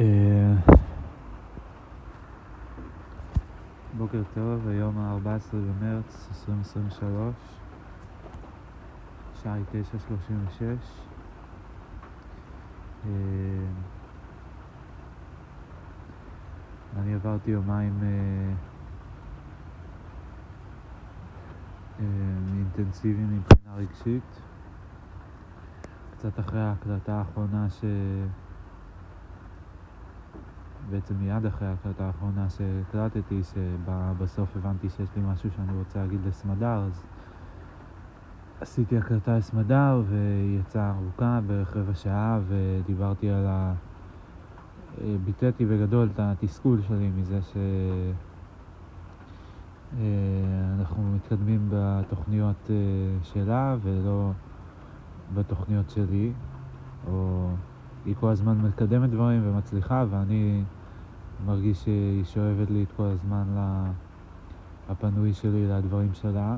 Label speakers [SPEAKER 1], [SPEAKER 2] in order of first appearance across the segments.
[SPEAKER 1] אה, בוקר טוב, היום ה-14 במרץ 2023, השעה היא 9:36. אה, אני עברתי יומיים אה, אינטנסיביים מבחינה רגשית, קצת אחרי ההקלטה האחרונה ש... בעצם מיד אחרי ההקלטה האחרונה שהקלטתי, שבסוף הבנתי שיש לי משהו שאני רוצה להגיד לסמדר, אז עשיתי הקלטה לסמדר והיא יצאה ארוכה, בערך רבע שעה, ודיברתי על ה... ביטאתי בגדול את התסכול שלי מזה שאנחנו אה, מתקדמים בתוכניות אה, שלה ולא בתוכניות שלי, או היא כל הזמן מקדמת דברים ומצליחה, ואני מרגיש שהיא שואבת לי את כל הזמן הפנוי שלי לדברים שלה.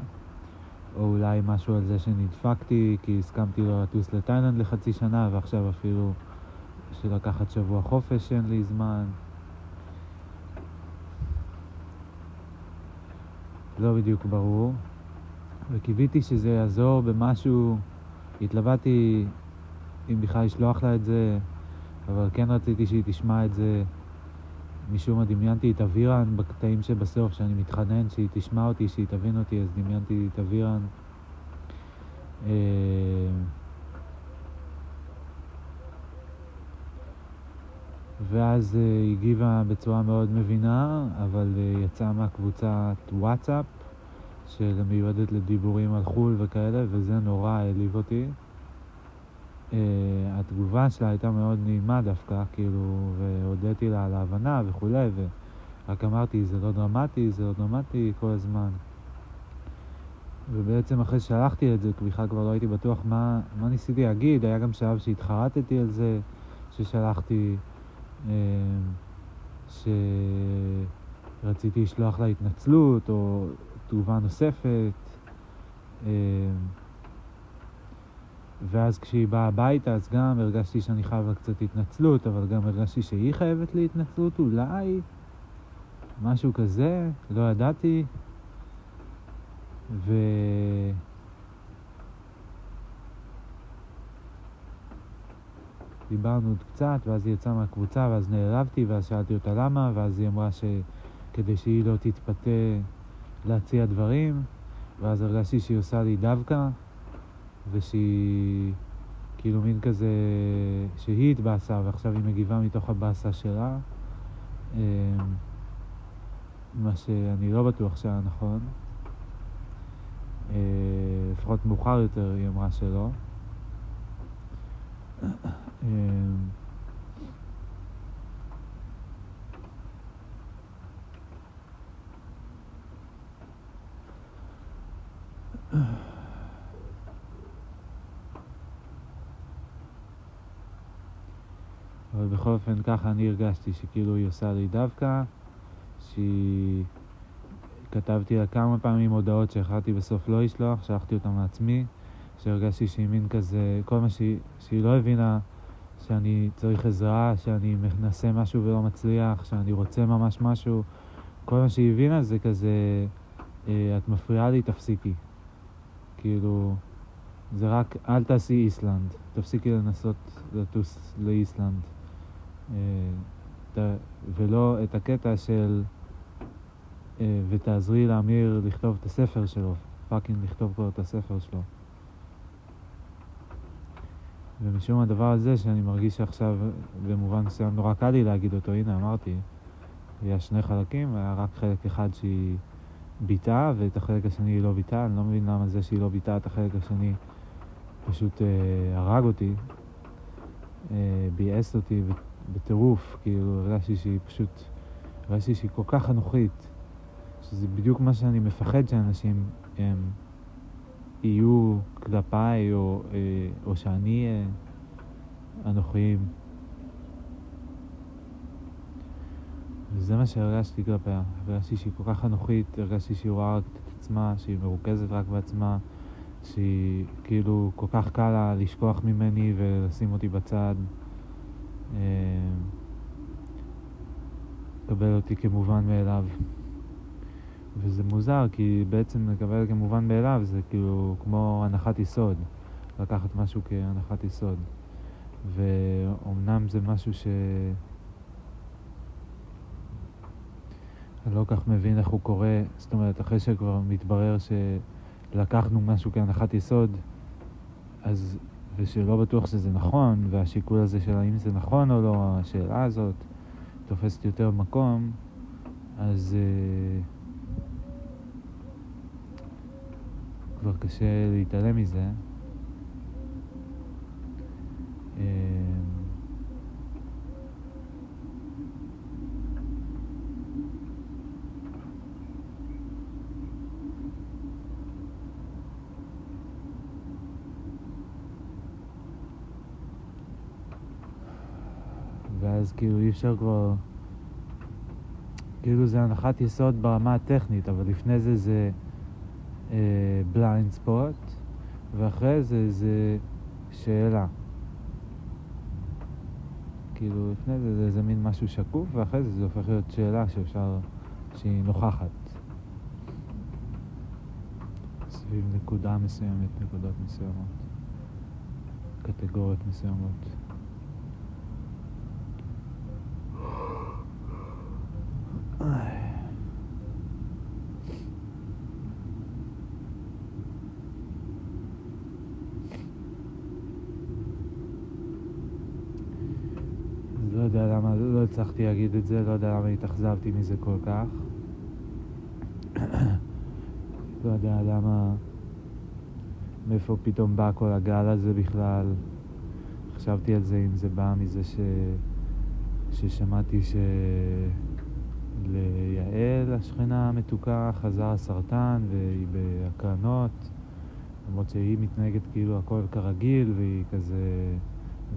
[SPEAKER 1] או אולי משהו על זה שנדפקתי, כי הסכמתי לו לטוס לתאילנד לחצי שנה, ועכשיו אפילו של לקחת שבוע חופש שאין לי זמן. לא בדיוק ברור. וקיוויתי שזה יעזור במשהו, התלבטתי אם בכלל לשלוח לה את זה, אבל כן רציתי שהיא תשמע את זה. משום מה דמיינתי את אבירן בקטעים שבסוף, שאני מתחנן שהיא תשמע אותי, שהיא תבין אותי, אז דמיינתי את אבירן. אה, ואז היא הגיבה בצורה מאוד מבינה, אבל אה, יצאה מהקבוצת וואטסאפ, שמיועדת לדיבורים על חו"ל וכאלה, וזה נורא העליב אותי. Uh, התגובה שלה הייתה מאוד נעימה דווקא, כאילו, והודיתי לה על ההבנה וכולי, ורק אמרתי, זה לא דרמטי, זה לא דרמטי כל הזמן. ובעצם אחרי ששלחתי את זה, בכלל כבר לא הייתי בטוח מה, מה ניסיתי להגיד, היה גם שלב שהתחרטתי על זה, ששלחתי, uh, שרציתי לשלוח לה התנצלות או תגובה נוספת. Uh, ואז כשהיא באה הביתה, אז גם הרגשתי שאני חייב לה קצת התנצלות, אבל גם הרגשתי שהיא חייבת לי התנצלות, אולי, משהו כזה, לא ידעתי. ו... דיברנו עוד קצת, ואז היא יצאה מהקבוצה, ואז נעלבתי, ואז שאלתי אותה למה, ואז היא אמרה שכדי שהיא לא תתפתה להציע דברים, ואז הרגשתי שהיא עושה לי דווקא. ושהיא כאילו מין כזה, שהיא התבאסה ועכשיו היא מגיבה מתוך הבאסה שלה, אמ, מה שאני לא בטוח שהיה נכון. אה, לפחות מאוחר יותר היא אמרה שלא. אמ, אבל בכל אופן ככה אני הרגשתי שכאילו היא עושה לי דווקא, שהיא... כתבתי לה כמה פעמים הודעות שהחלטתי בסוף לא לשלוח, שלחתי אותן לעצמי, שהרגשתי שהיא מין כזה, כל מה שהיא, שהיא לא הבינה שאני צריך עזרה, שאני מנסה משהו ולא מצליח, שאני רוצה ממש משהו, כל מה שהיא הבינה זה כזה, אה, את מפריעה לי, תפסיקי. כאילו, זה רק, אל תעשי איסלנד, תפסיקי לנסות לטוס לאיסלנד. אה, ולא את הקטע של אה, ותעזרי לאמיר לכתוב את הספר שלו, fucking לכתוב כבר את הספר שלו. ומשום הדבר הזה שאני מרגיש שעכשיו במובן מסוים נורא קל לי להגיד אותו, הנה אמרתי, היה שני חלקים, היה רק חלק אחד שהיא ביטאה ואת החלק השני היא לא ביטאה, אני לא מבין למה זה שהיא לא ביטאה את החלק השני פשוט אה, הרג אותי, אה, ביאס אותי בטירוף, כאילו הרגשתי שהיא פשוט, הרגשתי שהיא כל כך אנוכית, שזה בדיוק מה שאני מפחד שאנשים הם יהיו כלפיי, או, אה, או שאני אהיה אנוכיים. וזה מה שהרגשתי כלפיה, הרגשתי שהיא כל כך אנוכית, הרגשתי שהיא רואה רק את עצמה, שהיא מרוכזת רק בעצמה, שהיא כאילו כל כך קל לה לשכוח ממני ולשים אותי בצד. אה, לקבל אותי כמובן מאליו. וזה מוזר, כי בעצם לקבל כמובן מאליו זה כאילו כמו הנחת יסוד, לקחת משהו כהנחת יסוד. ואומנם זה משהו ש... אני לא כך מבין איך הוא קורה, זאת אומרת, אחרי שכבר מתברר שלקחנו משהו כהנחת יסוד, אז, ושלא בטוח שזה נכון, והשיקול הזה של האם זה נכון או לא, השאלה הזאת תופסת יותר מקום, אז uh, כבר קשה להתעלם מזה. Uh, ואז כאילו אי אפשר כבר... כאילו זה הנחת יסוד ברמה הטכנית, אבל לפני זה זה בליינד uh, ספוט, ואחרי זה זה שאלה. כאילו לפני זה זה איזה מין משהו שקוף, ואחרי זה זה הופך להיות שאלה שאפשר, שהיא נוכחת. סביב נקודה מסוימת, נקודות מסוימות, קטגוריות מסוימות. לא יודע למה, לא הצלחתי להגיד את זה, לא יודע למה התאכזבתי מזה כל כך. לא יודע למה, מאיפה פתאום בא כל הגל הזה בכלל. חשבתי על זה, אם זה בא מזה ש... ששמעתי ש... ליעל, השכנה המתוקה, חזר הסרטן והיא בהקרנות, למרות שהיא מתנהגת כאילו הכל כרגיל והיא כזה,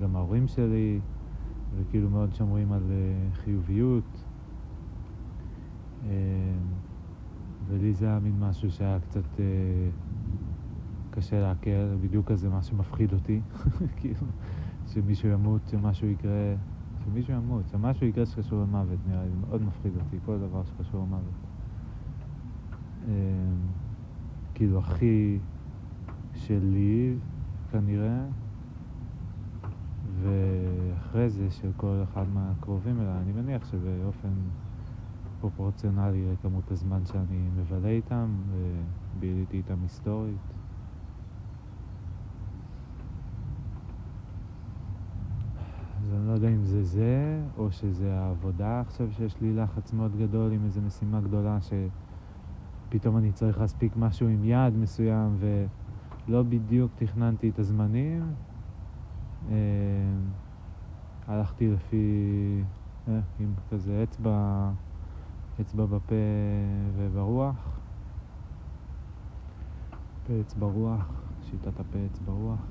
[SPEAKER 1] גם ההורים שלי, וכאילו מאוד שומרים על אה, חיוביות. אה, ולי זה היה מין משהו שהיה קצת אה, קשה לעכל, בדיוק כזה מה שמפחיד אותי, כאילו, שמישהו ימות, שמשהו יקרה. שמישהו ימות, שמשהו יקרה שקשור למוות, נראה לי, מאוד מפחיד אותי, כל דבר שקשור למוות. אמ, כאילו, אחי שלי, כנראה, ואחרי זה של כל אחד מהקרובים אליי, אני מניח שבאופן פרופורציונלי לכמות הזמן שאני מבלה איתם, וביליתי איתם היסטורית. אז אני לא יודע זה זה, או שזה העבודה עכשיו שיש לי לחץ מאוד גדול עם איזו משימה גדולה שפתאום אני צריך להספיק משהו עם יעד מסוים ולא בדיוק תכננתי את הזמנים. אה, הלכתי לפי, אה, עם כזה אצבע, אצבע בפה וברוח. פה אצבע רוח, שיטת הפה אצבע רוח.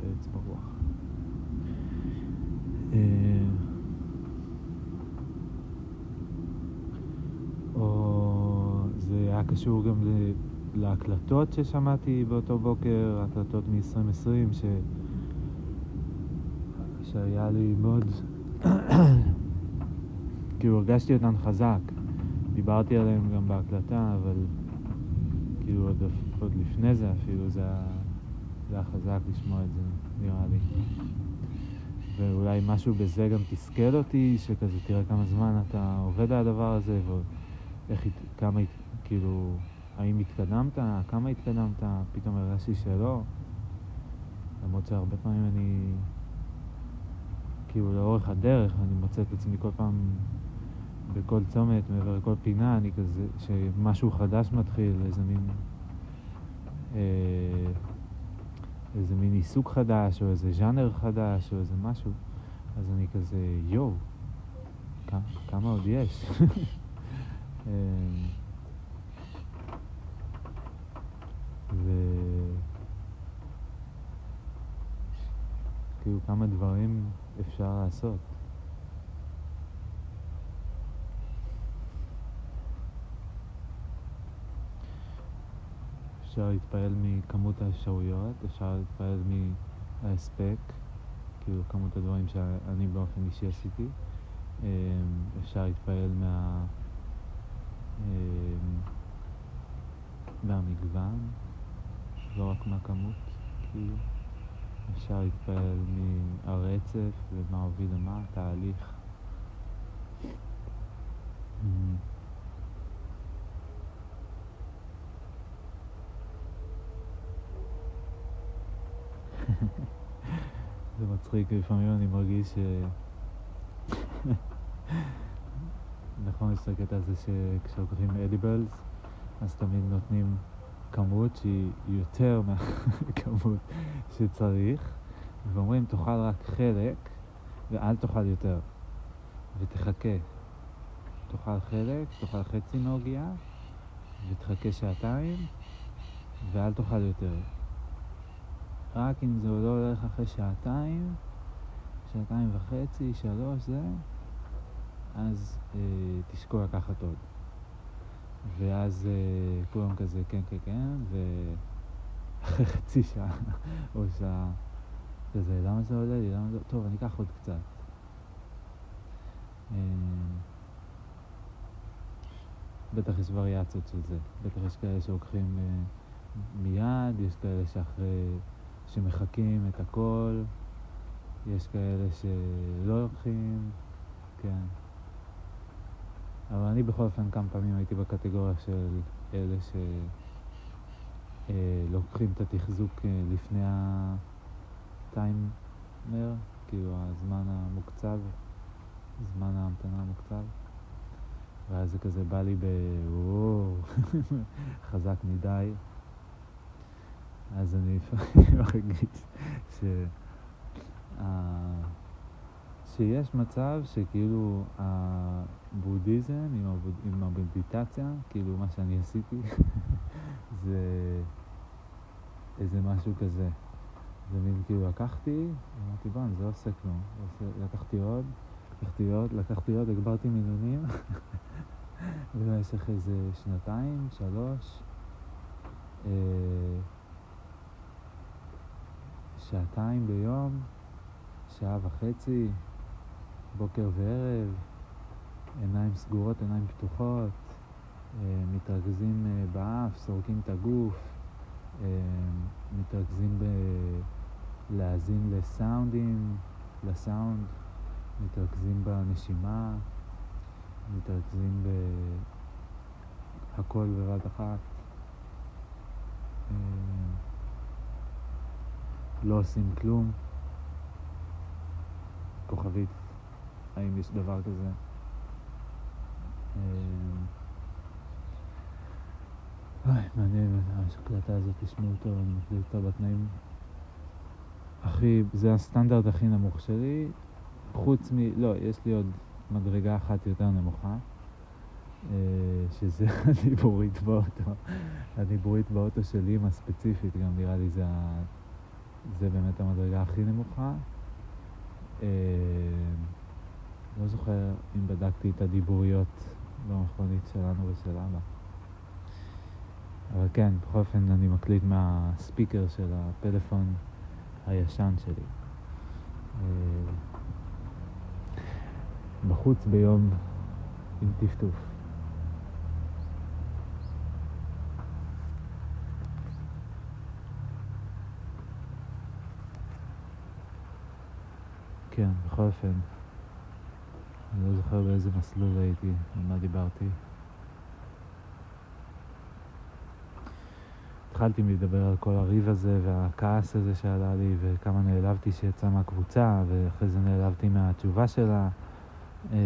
[SPEAKER 1] פה אצבע רוח. אה, או זה היה קשור גם להקלטות ששמעתי באותו בוקר, הקלטות מ-2020, ש... שהיה לי מאוד... כאילו הרגשתי אותן חזק. דיברתי עליהן גם בהקלטה, אבל כאילו עוד, עוד לפני זה אפילו, זה היה, חזק לשמוע את זה, נראה לי. ואולי משהו בזה גם תסכל אותי, שכזה תראה כמה זמן אתה עובד על הדבר הזה, ואיך, כמה, כאילו, האם התקדמת, כמה התקדמת, פתאום הרגשתי שלא. למרות שהרבה פעמים אני, כאילו לאורך הדרך, אני מוצא את עצמי כל פעם בכל צומת, מעבר לכל פינה, אני כזה, שמשהו חדש מתחיל, איזה מין... אה, איזה מין עיסוק חדש, או איזה ז'אנר חדש, או איזה משהו, אז אני כזה, יואו, כמה, עוד יש? אמ, ו... כאילו כמה דברים אפשר לעשות. אפשר להתפעל מכמות האפשרויות, אפשר להתפעל מההספק, כאילו כמות הדברים שאני באופן אישי עשיתי, אפשר להתפעל מה... מהמגוון, לא רק מהכמות, כאילו. אפשר להתפעל מהרצף ומה הוביל למה, תהליך. זה מצחיק, לפעמים אני מרגיש ש... נכון, יש את הקטע הזה שכשלוקחים אדיבלס, אז תמיד נותנים כמות שהיא יותר מהכמות שצריך, ואומרים תאכל רק חלק ואל תאכל יותר, ותחכה. תאכל חלק, תאכל חצי מעוגיה, ותחכה שעתיים, ואל תאכל יותר. רק אם זה לא הולך אחרי שעתיים, שעתיים וחצי, שלוש, זה, אז אה, תשקול לקחת עוד. ואז אה, כולם כזה כן, כן, כן, ואחרי חצי שעה או שעה כזה, למה זה עולה לי? למה זה... טוב, אני אקח עוד קצת. אה, בטח יש וריאציות של זה. בטח יש כאלה שלוקחים אה, מיד, יש כאלה שאחרי, שמחקים את הכל, יש כאלה שלא לוקחים, כן. אבל אני בכל אופן כמה פעמים הייתי בקטגוריה של אלה שלוקחים את התחזוק אה, לפני הטיימר, כאילו הזמן המוקצב, זמן ההמתנה המוקצב. ואז זה כזה בא לי ב... חזק מדי. אז אני מרגיש ש... שיש מצב שכאילו הבודהיזם עם. עם המדיטציה, כאילו מה שאני עשיתי, זה איזה משהו כזה. זה מין כאילו לקחתי, אמרתי בוא, זה לא עושה כלום. לקחתי עוד, לקחתי עוד, לקחתי עוד, הגברתי מינונים במשך איזה שנתיים, שלוש. שעתיים ביום, שעה וחצי, בוקר וערב, עיניים סגורות, עיניים פתוחות, אה, מתרכזים אה, באף, סורקים את הגוף, אה, מתרכזים בלהאזין לסאונדים, לסאונד, מתרכזים בנשימה, מתרכזים בהכל בבת אחת. לא עושים כלום. כוכבית האם יש דבר כזה. אוי, מעניין, ההקלטה הזאת, תשמעו טוב, אני מקליט אותה בתנאים הכי, זה הסטנדרט הכי נמוך שלי, חוץ מ... לא, יש לי עוד מדרגה אחת יותר נמוכה, אה, שזה הדיבורית באוטו. הדיבורית באוטו של אימא ספציפית, גם נראה לי זה, זה באמת המדרגה הכי נמוכה. אמ, לא זוכר אם בדקתי את הדיבוריות במכונית שלנו ושל אבא. אבל כן, בכל אופן אני מקליט מהספיקר של הפלאפון הישן שלי. אה, בחוץ ביום עם טפטוף. כן, בכל אופן. אני לא זוכר באיזה מסלול הייתי, על מה דיברתי. התחלתי מלדבר על כל הריב הזה והכעס הזה שעלה לי וכמה נעלבתי שיצא מהקבוצה ואחרי זה נעלבתי מהתשובה שלה אמ,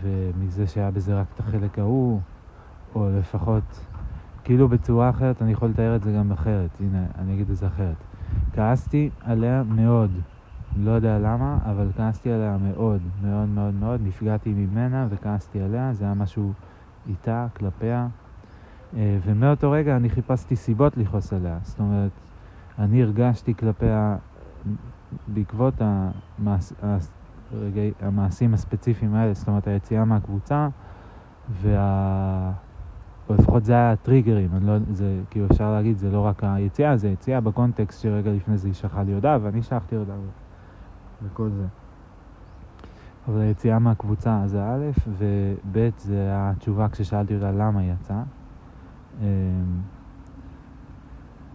[SPEAKER 1] ומזה שהיה בזה רק את החלק ההוא או לפחות כאילו בצורה אחרת אני יכול לתאר את זה גם אחרת הנה אני אגיד את זה אחרת כעסתי עליה מאוד לא יודע למה, אבל כעסתי עליה מאוד, מאוד מאוד מאוד, נפגעתי ממנה וכעסתי עליה, זה היה משהו איתה, כלפיה, אה, ומאותו רגע אני חיפשתי סיבות לכעוס עליה, זאת אומרת, אני הרגשתי כלפיה, בעקבות המעש, הרגע, המעשים הספציפיים האלה, זאת אומרת היציאה מהקבוצה, וה... או לפחות זה היה הטריגרים, לא, זה כאילו אפשר להגיד, זה לא רק היציאה, זה יציאה בקונטקסט שרגע לפני זה היא שלחה לי הודעה ואני שלחתי הודעה. וכל זה. אבל היציאה מהקבוצה זה א', וב' זה התשובה כששאלתי אותה למה היא יצאה. אמ,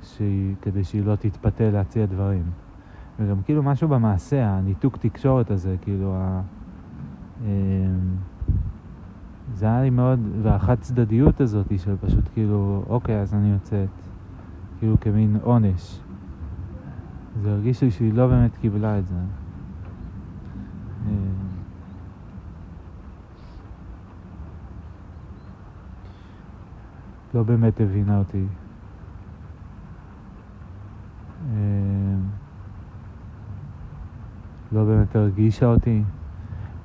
[SPEAKER 1] שהיא, כדי שהיא לא תתפתה להציע דברים. וגם כאילו משהו במעשה, הניתוק תקשורת הזה, כאילו, ה... אמ, זה היה לי מאוד, והחד צדדיות הזאת של פשוט כאילו, אוקיי, אז אני יוצאת, כאילו כמין עונש. זה הרגיש לי שהיא לא באמת קיבלה את זה. אמ, לא באמת הבינה אותי. אמ, לא באמת הרגישה אותי,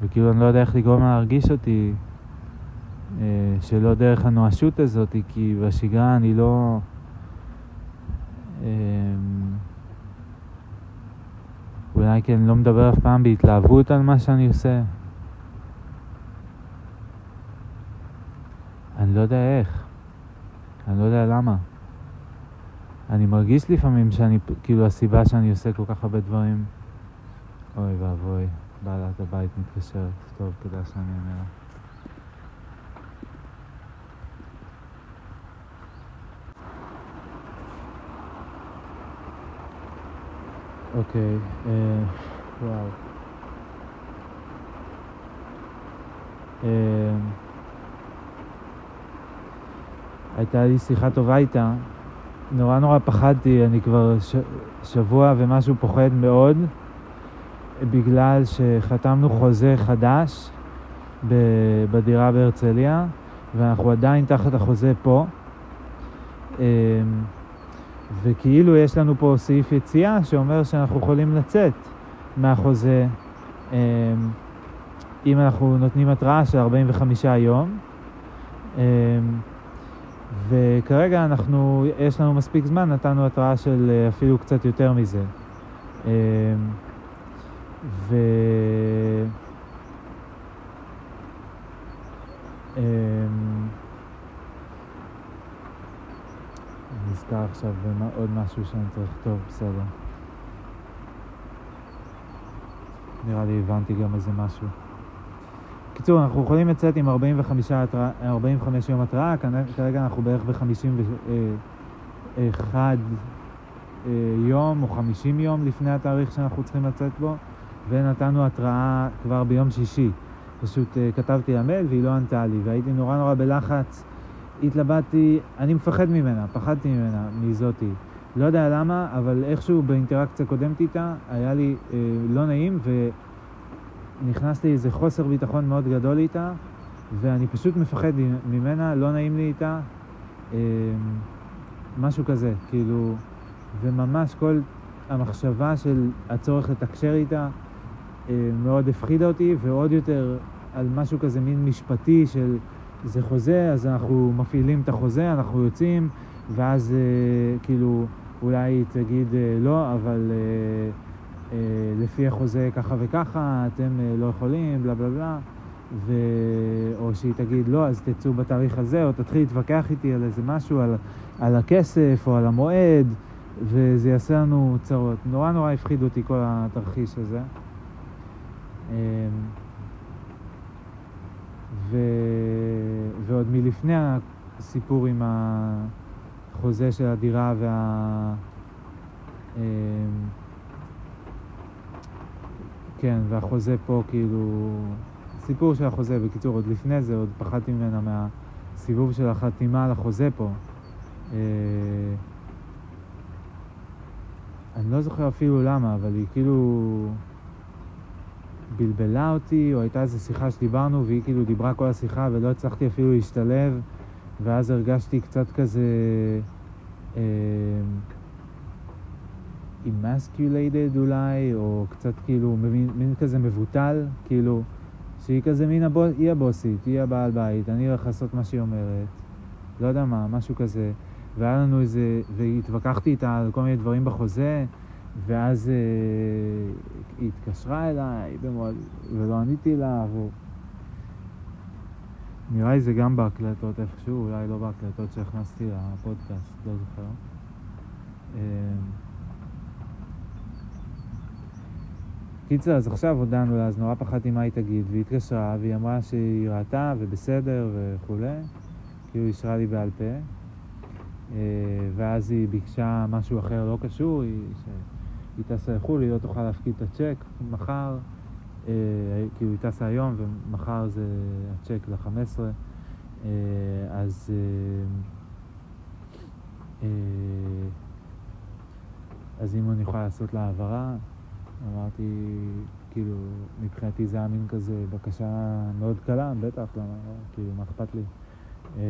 [SPEAKER 1] וכאילו אני לא יודע איך לגרום לה להרגיש אותי, אה, שלא דרך הנואשות הזאת, כי בשגרה אני לא... אולי כי אני לא מדבר אף פעם בהתלהבות על מה שאני עושה. אני לא יודע איך. אני לא יודע למה. אני מרגיש לפעמים שאני, כאילו הסיבה שאני עושה כל כך הרבה דברים, אוי ואבוי, בעלת הבית מתקשרת, טוב, כדאי שאני אענה לה. אוקיי, אה, וואו. אה, הייתה לי שיחה טובה איתה, נורא נורא פחדתי, אני כבר ש... שבוע ומשהו פוחד מאוד, בגלל שחתמנו חוזה חדש ב... בדירה בהרצליה, ואנחנו עדיין תחת החוזה פה. וכאילו יש לנו פה סעיף יציאה שאומר שאנחנו יכולים לצאת מהחוזה אמ, אם אנחנו נותנים התראה של 45 יום. אמ, וכרגע אנחנו, יש לנו מספיק זמן, נתנו התראה של אה, אפילו קצת יותר מזה. אמ, ו... אמ, אני נזכר עכשיו בעוד משהו שאני צריך, טוב, בסדר. נראה לי הבנתי גם איזה משהו. בקיצור, אנחנו יכולים לצאת עם 45, 45 יום התראה, כרגע אנחנו בערך ב-51 אה, יום או 50 יום לפני התאריך שאנחנו צריכים לצאת בו, ונתנו התראה כבר ביום שישי. פשוט אה, כתבתי לה והיא לא ענתה לי, והייתי נורא נורא בלחץ. התלבטתי, אני מפחד ממנה, פחדתי ממנה, מזאתי. לא יודע למה, אבל איכשהו באינטראקציה קודמת איתה היה לי אה, לא נעים, ו... נכנס לי איזה חוסר ביטחון מאוד גדול איתה, ואני פשוט מפחד ממנה, לא נעים לי איתה, אמ, משהו כזה, כאילו, וממש כל המחשבה של הצורך לתקשר איתה אמ, מאוד הפחידה אותי, ועוד יותר על משהו כזה מין משפטי של זה חוזה, אז אנחנו מפעילים את החוזה, אנחנו יוצאים, ואז אה, כאילו אולי תגיד אה, לא, אבל... אה, אה, לפי החוזה ככה וככה, אתם אה, לא יכולים, בלה בלה בלה, ו... או שהיא תגיד לא, אז תצאו בתאריך הזה, או תתחיל להתווכח איתי על איזה משהו, על, על הכסף או על המועד, וזה יעשה לנו צרות. נורא נורא הפחיד אותי כל התרחיש הזה. ו... ועוד מלפני הסיפור עם החוזה של הדירה וה... אמ, כן, והחוזה פה כאילו... סיפור של החוזה, בקיצור, עוד לפני זה, עוד פחדתי ממנה מהסיבוב של החתימה על החוזה פה. אה... אני לא זוכר אפילו למה, אבל היא כאילו בלבלה אותי, או הייתה איזו שיחה שדיברנו, והיא כאילו דיברה כל השיחה ולא הצלחתי אפילו להשתלב, ואז הרגשתי קצת כזה... emasculated אולי, או קצת כאילו מין, מין כזה מבוטל, כאילו, שהיא כזה מין, הבוס, היא הבוסית, היא הבעל בית, אני הולך לעשות מה שהיא אומרת, לא יודע מה, משהו כזה. והיה לנו איזה, והתווכחתי איתה על כל מיני דברים בחוזה, ואז אה, היא התקשרה אליי במועד, ולא עניתי לה, ו... נראה לי זה גם בהקלטות איפשהו, אולי לא בהקלטות שהכנסתי לפודקאסט, לא זוכר. אה, קיצר, אז עכשיו הודענו לה, אז נורא פחדתי מה היא תגיד, והיא התקשרה, והיא אמרה שהיא ראתה ובסדר וכולי, כאילו אישרה לי בעל פה, אה, ואז היא ביקשה משהו אחר לא קשור, היא, שהיא טסה לחו"ל, היא לא תוכל להפקיד את הצ'ק מחר, אה, כאילו היא טסה היום ומחר זה הצ'ק ל-15, אז... אז אם אני יכולה לעשות לה העברה, אמרתי, כאילו, מבחינתי זה היה מין כזה בקשה מאוד קלה, בטח, למה, כאילו, מה אכפת לי? אמ,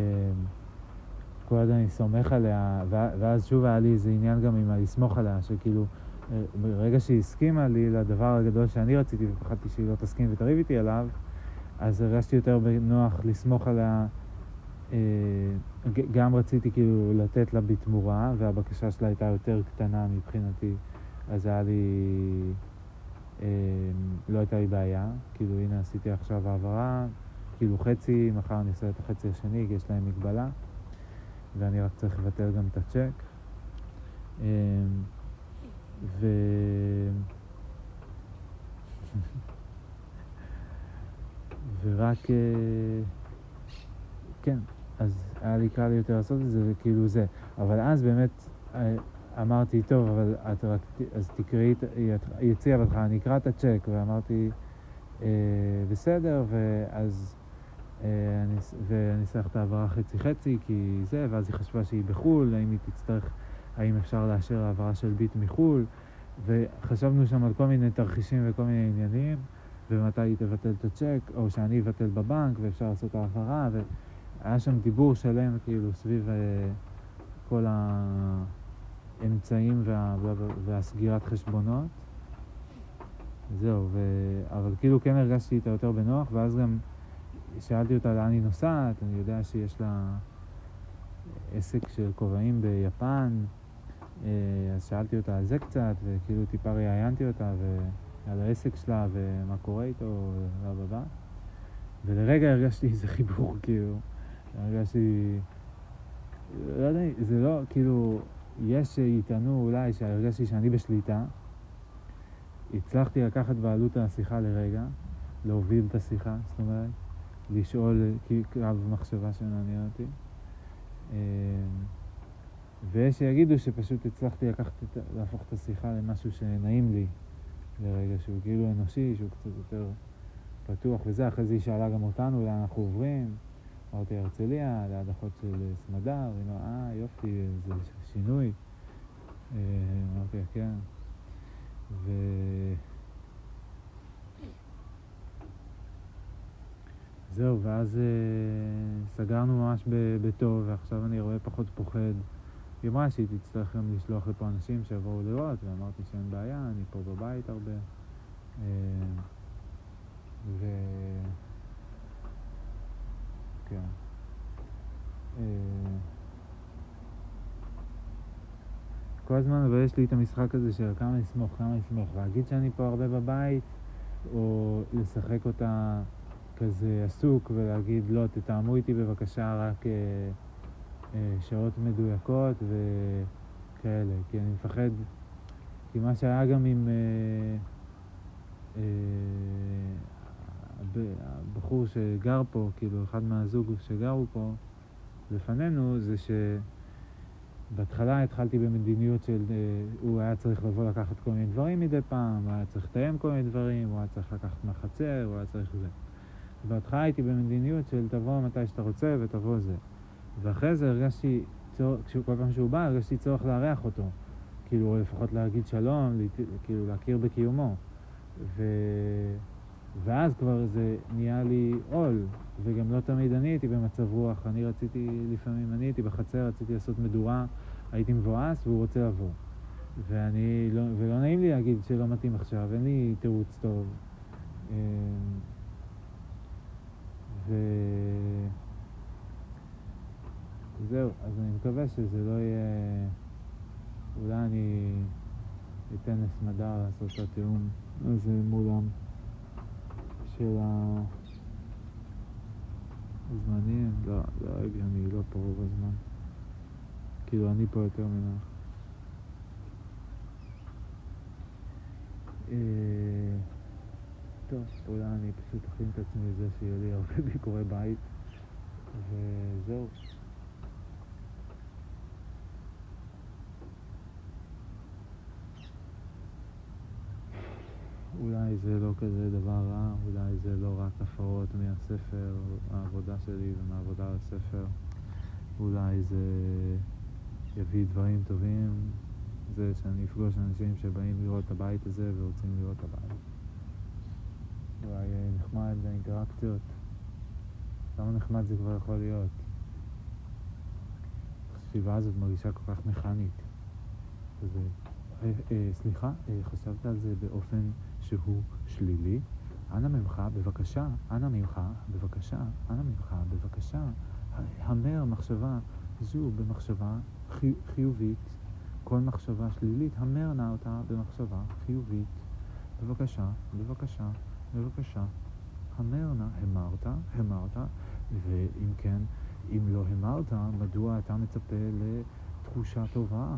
[SPEAKER 1] כל הזמן אני סומך עליה, ואז שוב היה לי איזה עניין גם עם הלסמוך עליה, שכאילו, אה, ברגע שהיא הסכימה לי לדבר הגדול שאני רציתי ופחדתי שהיא לא תסכים ותריב איתי עליו, אז הרגשתי יותר בנוח לסמוך עליה. אה, גם רציתי כאילו לתת לה בתמורה, והבקשה שלה הייתה יותר קטנה מבחינתי, אז היה לי... אה, לא הייתה לי בעיה, כאילו הנה עשיתי עכשיו העברה, כאילו חצי, מחר אני אעשה את החצי השני, כי יש להם מגבלה, ואני רק צריך לבטל גם את הצ'ק. אה, ו... ורק, כן, אז היה לי קל יותר לעשות את זה, וכאילו זה. אבל אז באמת אה, אמרתי, טוב, אבל את רק, אז תקראי, היא הציעה אותך, אני אקרא את הצ'ק, ואמרתי, אה, בסדר, ואז אה, אני, ואני אעשה לך את העברה חצי-חצי, כי זה, ואז היא חשבה שהיא בחו"ל, האם היא תצטרך, האם אפשר לאשר העברה של ביט מחו"ל, וחשבנו שם על כל מיני תרחישים וכל מיני עניינים, ומתי היא תבטל את הצ'ק, או שאני אבטל בבנק, ואפשר לעשות העברה, ו... היה שם דיבור שלם כאילו סביב uh, כל האמצעים וה, וה, והסגירת חשבונות. זהו, ו... אבל כאילו כן הרגשתי איתה יותר בנוח, ואז גם שאלתי אותה לאן היא נוסעת, אני יודע שיש לה עסק של כובעים ביפן, אה, אז שאלתי אותה על זה קצת, וכאילו טיפה ראיינתי אותה ועל העסק שלה ומה קורה איתו, ובא ולרגע הרגשתי איזה חיבור, כאילו. הרגשתי, לא יודע, זה לא, כאילו, יש שיטענו אולי שהרגשתי שאני בשליטה. הצלחתי לקחת בעלות על השיחה לרגע, להוביל את השיחה, זאת אומרת, לשאול קו מחשבה שמעניין אותי. ויש שיגידו שפשוט הצלחתי לקחת, להפוך את השיחה למשהו שנעים לי לרגע, שהוא כאילו אנושי, שהוא קצת יותר פתוח וזה. אחרי זה היא שאלה גם אותנו לאן אנחנו עוברים. אמרתי הרצליה, ליד אחות של סמדר, היא אמרה, אה, יופי, זה שינוי. אה, אמרתי, כן. ו... זהו, ואז uh, סגרנו ממש בטוב, ועכשיו אני רואה פחות פוחד. היא אמרה שהיא תצטרך גם לשלוח לפה אנשים שיבואו לראות, ואמרתי שאין בעיה, אני פה בבית הרבה. Uh, ו... כן. אה, כל הזמן אבל יש לי את המשחק הזה של כמה לסמוך, כמה לסמוך. להגיד שאני פה הרבה בבית, או לשחק אותה כזה עסוק ולהגיד לא, תתאמו איתי בבקשה רק אה, אה, שעות מדויקות וכאלה. כי אני מפחד, כי מה שהיה גם עם... אה, אה, הבחור שגר פה, כאילו אחד מהזוג שגרו פה לפנינו, זה שבהתחלה התחלתי במדיניות של אה, הוא היה צריך לבוא לקחת כל מיני דברים מדי פעם, הוא היה צריך לתאם כל מיני דברים, הוא היה צריך לקחת מהחצר, הוא היה צריך זה. בהתחלה הייתי במדיניות של תבוא מתי שאתה רוצה ותבוא זה. ואחרי זה הרגשתי, צור, כל פעם שהוא בא, הרגשתי צורך לארח אותו. כאילו, לפחות להגיד שלום, כאילו להכיר בקיומו. ו... ואז כבר זה נהיה לי עול, וגם לא תמיד אני הייתי במצב רוח. אני רציתי, לפעמים אני הייתי בחצר, רציתי לעשות מדורה, הייתי מבואס והוא רוצה לבוא. ואני לא, ולא נעים לי להגיד שלא מתאים עכשיו, אין לי תירוץ טוב. אמ, ו... זהו, אז אני מקווה שזה לא יהיה... אולי אני אתן לסמדר לעשות את התיאום הזה מולם. של הזמנים, לא, לא הגיוני, לא פה רוב הזמן. כאילו, אני פה יותר ממך. אה... טוב, אולי אני פשוט אכין את עצמי לזה שיהיה לי הרבה ביקורי בית, וזהו. אולי זה לא כזה דבר רע, אולי זה לא רק הפרות מהספר, העבודה שלי ומהעבודה על הספר, אולי זה יביא דברים טובים, זה שאני אפגוש אנשים שבאים לראות את הבית הזה ורוצים לראות את הבית. אולי נחמד האינטראקציות. כמה נחמד זה כבר יכול להיות. החשיבה הזאת מרגישה כל כך מכנית. אה, אה, סליחה, אה, חשבת על זה באופן שהוא שלילי? אנא ממך, בבקשה, אנא ממך, בבקשה, אנא ממך, בבקשה, המר מחשבה זו במחשבה חי, חיובית, כל מחשבה שלילית, המר נא אותה במחשבה חיובית. בבקשה, בבקשה, בבקשה, המר נא, המרת, המרת, ואם כן, אם לא המרת, מדוע אתה מצפה לתחושה טובה?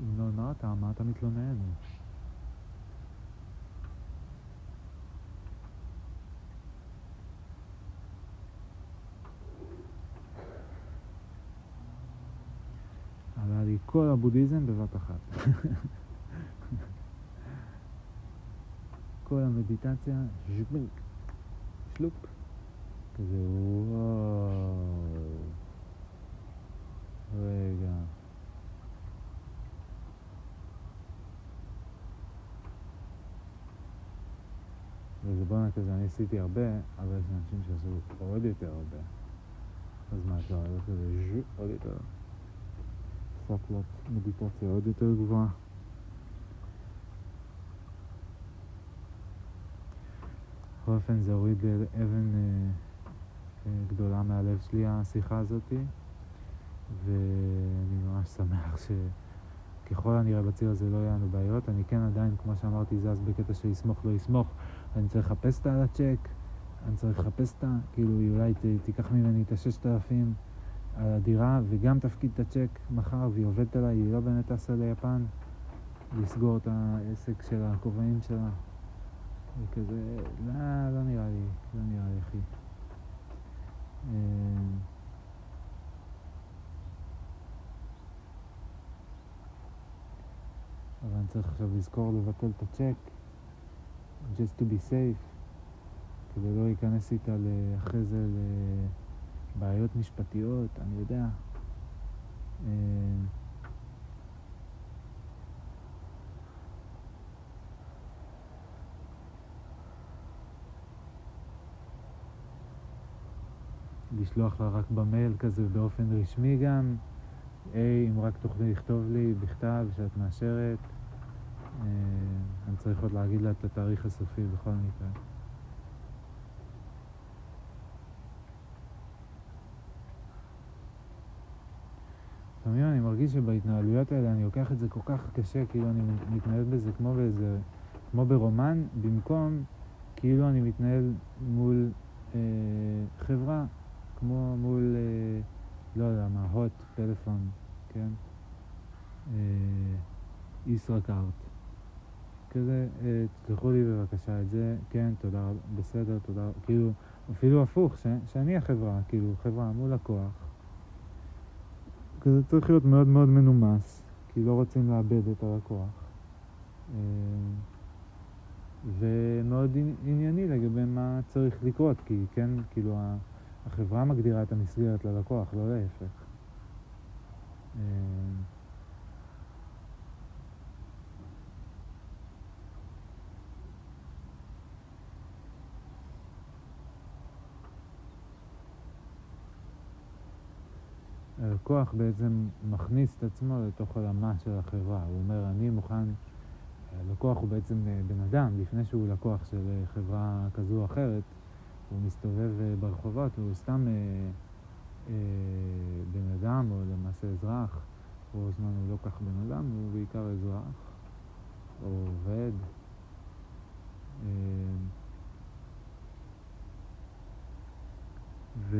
[SPEAKER 1] אם לא אמרת, מה אתה מתלונן? עלה לי כל הבודהיזם בבת אחת. כל המדיטציה, שלופ, כזה וואו. רגע. וזה בואנה כזה, אני עשיתי הרבה, אבל יש אנשים שעשו עוד יותר הרבה. אז מה, אפשר ללכת כזה ז'ו, עוד יותר. סקלת מדיטציה עוד יותר גבוהה. בכל אופן זה הוריד אבן אה, אה, גדולה מהלב שלי השיחה הזאתי ואני ממש שמח שככל הנראה בציר הזה לא יהיו לנו בעיות. אני כן עדיין, כמו שאמרתי, זז בקטע של יסמוך לא יסמוך. אני צריך לחפש את הצ'ק, אני צריך לחפש את ה... כאילו, אולי ת, תיקח ממני את הששת אלפים על הדירה וגם תפקיד את הצ'ק מחר והיא עובדת עליי, היא לא באמת טסה ליפן לסגור את העסק של הכובעים שלה. וכזה, לא, לא נראה לי, לא נראה לי, אחי. אמ, אבל אני צריך עכשיו לזכור לבטל את הצ'ק, just to be safe, כדי לא להיכנס איתה אחרי זה לבעיות משפטיות, אני יודע. אמ, לשלוח לה רק במייל כזה באופן רשמי גם, היי, אם רק תוכלי לכתוב לי בכתב שאת מאשרת, אה, אני צריך עוד להגיד לה את התאריך הסופי בכל מקרה. לפעמים אני מרגיש שבהתנהלויות האלה אני לוקח את זה כל כך קשה, כאילו אני מתנהל בזה כמו באיזה, כמו ברומן, במקום כאילו אני מתנהל מול אה, חברה. כמו מול, אה, לא יודע מה, הוט, פלאפון, כן? אה, ישראכרט. כזה, אה, תסלחו לי בבקשה את זה, כן, תודה רבה, בסדר, תודה, כאילו, אפילו הפוך, ש, שאני החברה, כאילו, חברה מול לקוח. כזה צריך להיות מאוד מאוד מנומס, כי לא רוצים לאבד את הלקוח. אה, ומאוד ענייני לגבי מה צריך לקרות, כי כן, כאילו, החברה מגדירה את המסגרת ללקוח, לא להפך. הלקוח בעצם מכניס את עצמו לתוך עולמה של החברה. הוא אומר, אני מוכן... הלקוח הוא בעצם אה, בן אדם, לפני שהוא לקוח של אה, חברה כזו או אחרת, הוא מסתובב אה, ברחובות והוא סתם אה, אה, בן אדם, או למעשה אזרח, רוב הזמן הוא לא כך בן אדם, הוא בעיקר אזרח, או עובד. אה, ו...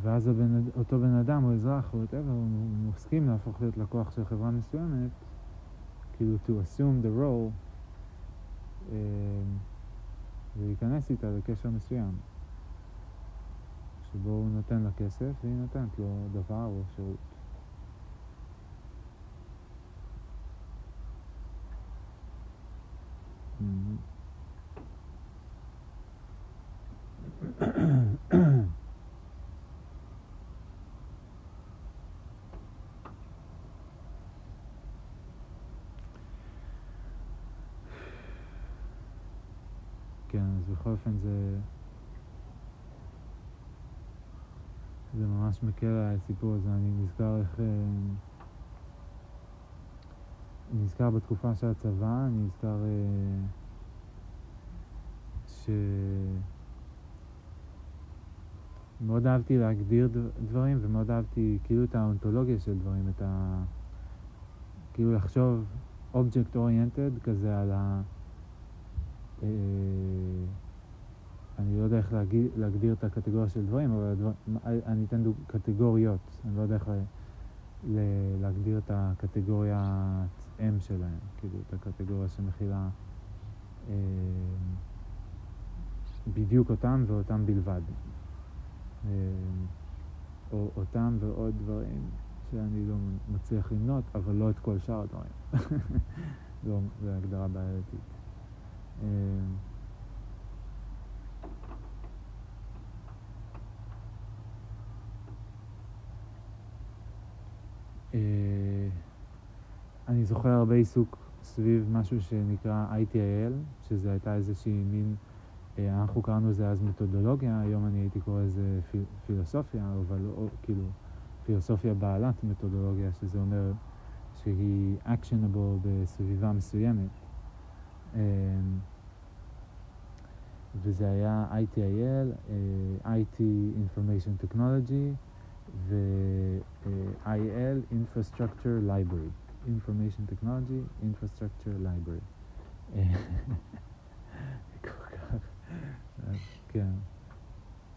[SPEAKER 1] ואז הבן, אותו בן אדם או אזרח או whatever, הוא מסכים להפוך להיות לקוח של חברה מסוימת, כאילו to assume the role, אה, ולהיכנס איתה לקשר מסוים, שבו הוא נותן לה כסף והיא נותנת לו דבר או שירות. כן, אז בכל אופן זה... זה ממש מקל עליי הסיפור הזה, אני נזכר איך... אה, אני נזכר בתקופה של הצבא, אני נזכר אה, ש... מאוד אהבתי להגדיר דברים ומאוד אהבתי כאילו את האונתולוגיה של דברים, את ה... כאילו לחשוב אובייקט אוריינטד כזה על ה... אה, אני לא יודע איך להגיד, להגדיר את הקטגוריה של דברים, אבל הדבר, אני אתן דוג, קטגוריות, אני לא יודע איך ל, להגדיר את הקטגוריה אם שלהם, כאילו את הקטגוריה שמכילה אה, בדיוק אותם ואותם בלבד. אה, או אותם ועוד דברים שאני לא מצליח למנות, אבל לא את כל שאר הדברים. זו הגדרה בעייתית. אני זוכר הרבה עיסוק סביב משהו שנקרא ITIL, שזה הייתה איזושהי מין, אה, אנחנו קראנו לזה אז מתודולוגיה, היום אני הייתי קורא לזה פיל, פילוסופיה, אבל לא, כאילו פילוסופיה בעלת מתודולוגיה, שזה אומר שהיא actionable בסביבה מסוימת. אה, וזה היה ITIL, IT Information Technology, ו-IL, Infrastructure Library, Information Technology, Infrastructure Library. כל כך, כן,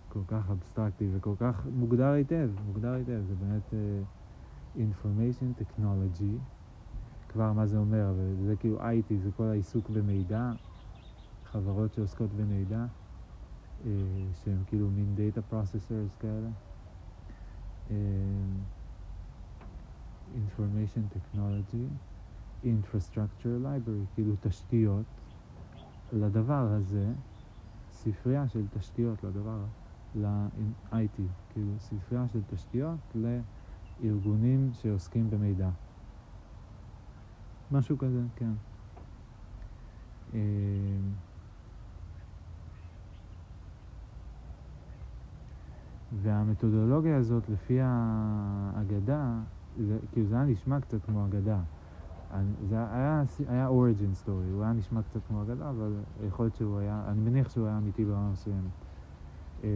[SPEAKER 1] כל כך אבסטרקטי וכל כך מוגדר היטב, מוגדר היטב, זה באמת uh, Information Technology, כבר מה זה אומר, וזה כאילו IT, זה כל העיסוק במידע, חברות שעוסקות במידע, uh, שהם כאילו מין Data Processors כאלה. Information Technology, Infrastructure Library, כאילו תשתיות לדבר הזה, ספרייה של תשתיות לדבר, ל-IT, כאילו ספרייה של תשתיות לארגונים שעוסקים במידע. משהו כזה, כן. והמתודולוגיה הזאת, לפי האגדה, כאילו זה היה נשמע קצת כמו אגדה. זה היה, היה origin story, הוא היה נשמע קצת כמו אגדה, אבל יכול להיות שהוא היה, אני מניח שהוא היה אמיתי ברמה מסוימת. אה,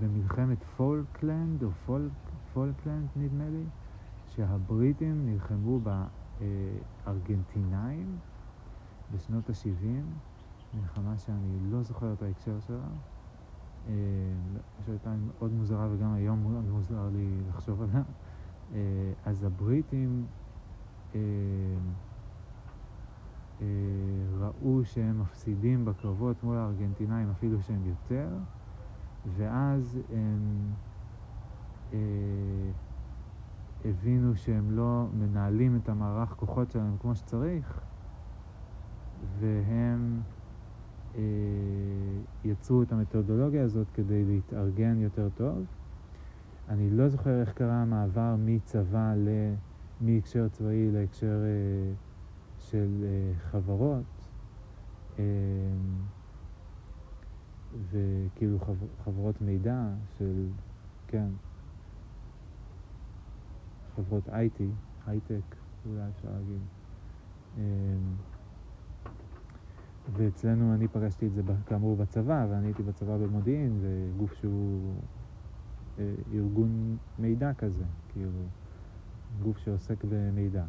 [SPEAKER 1] במלחמת פולקלנד, או פול, פולקלנד נדמה לי, שהבריטים נלחמו בארגנטינאים בשנות ה-70, מלחמה שאני לא זוכר את ההקשר שלה. אה, שהייתה מאוד מוזרה וגם היום מוזר לי לחשוב עליה. אה, אז הבריטים אה, ראו שהם מפסידים בקרבות מול הארגנטינאים אפילו שהם יותר, ואז הם הבינו שהם לא מנהלים את המערך כוחות שלהם כמו שצריך, והם אה, יצרו את המתודולוגיה הזאת כדי להתארגן יותר טוב. אני לא זוכר איך קרה המעבר מצבא ל... מהקשר צבאי להקשר אה, של אה, חברות, אה, וכאילו חבר, חברות מידע של, כן, חברות IT, הייטק, אולי אפשר להגיד. אה, ואצלנו אני פגשתי את זה כאמור בצבא, ואני הייתי בצבא במודיעין, זה גוף שהוא ארגון מידע כזה, כאילו, גוף שעוסק במידע,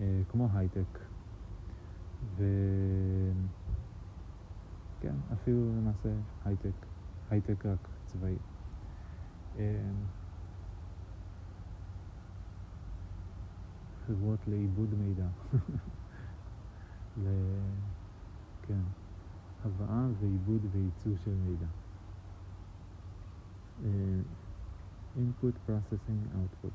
[SPEAKER 1] אה, כמו הייטק. וכן, אפילו למעשה הייטק, הייטק רק צבאי. חברות לעיבוד מידע. ל... כן, הבאה ועיבוד וייצוא של מידע. Uh, input, processing, output.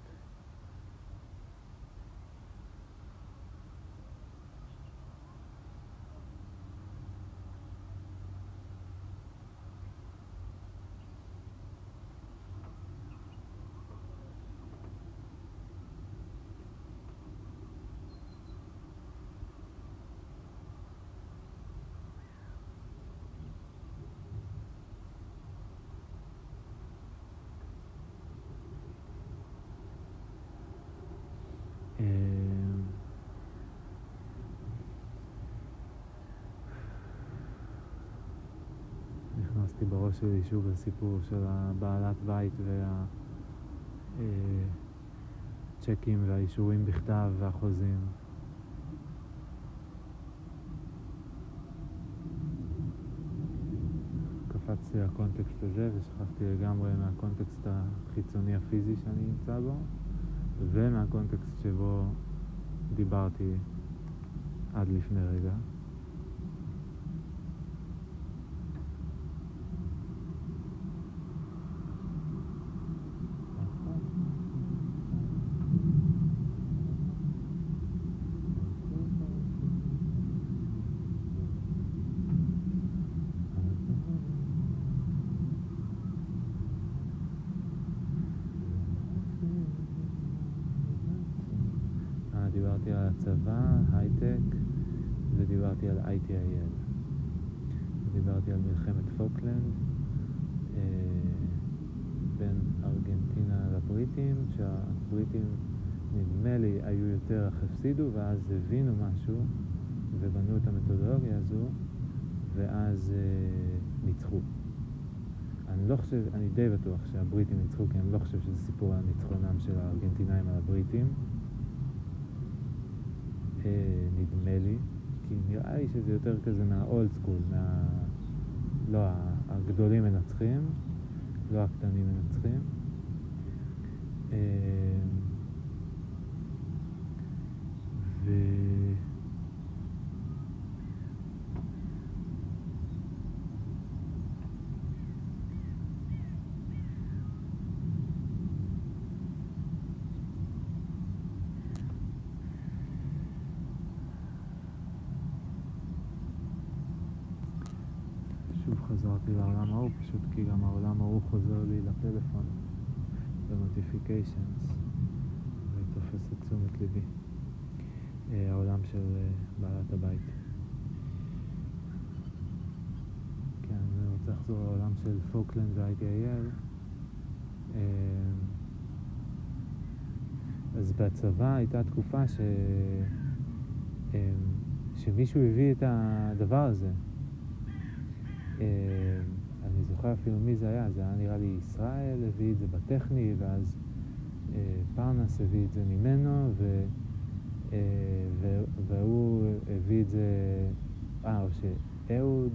[SPEAKER 1] בראש שלי שוב לסיפור של הבעלת בית והצ'קים אה, והאישורים בכתב והחוזים. קפצתי לקונטקסט הזה ושכחתי לגמרי מהקונטקסט החיצוני הפיזי שאני נמצא בו ומהקונטקסט שבו דיברתי עד לפני רגע. צבא, הייטק, ודיברתי על ITIL. דיברתי על מלחמת פוקלנד אה, בין ארגנטינה לבריטים, שהבריטים נדמה לי היו יותר אך הפסידו, ואז הבינו משהו ובנו את המתודולוגיה הזו, ואז אה, ניצחו. אני לא חושב, אני די בטוח שהבריטים ניצחו, כי אני לא חושב שזה סיפור על ניצחונם של הארגנטינאים על הבריטים. נדמה לי, כי נראה לי שזה יותר כזה מהאולד סקול, מה... לא, הגדולים מנצחים, לא הקטנים מנצחים. אה, ו... חזרתי לעולם ההוא, פשוט כי גם העולם ההוא חוזר לי לפלאפון ב notifications ותופס את תשומת ליבי. אה, העולם של אה, בעלת הבית. כן, אני רוצה לחזור לעולם של פוקלנד ו-ITIL. אה, אז בצבא הייתה תקופה ש... שמישהו הביא את הדבר הזה, אני זוכר אפילו מי זה היה, זה היה נראה לי ישראל הביא את זה בטכני, ואז אה, פרנס הביא את זה ממנו, ו, אה, והוא הביא את זה, אה, או שאהוד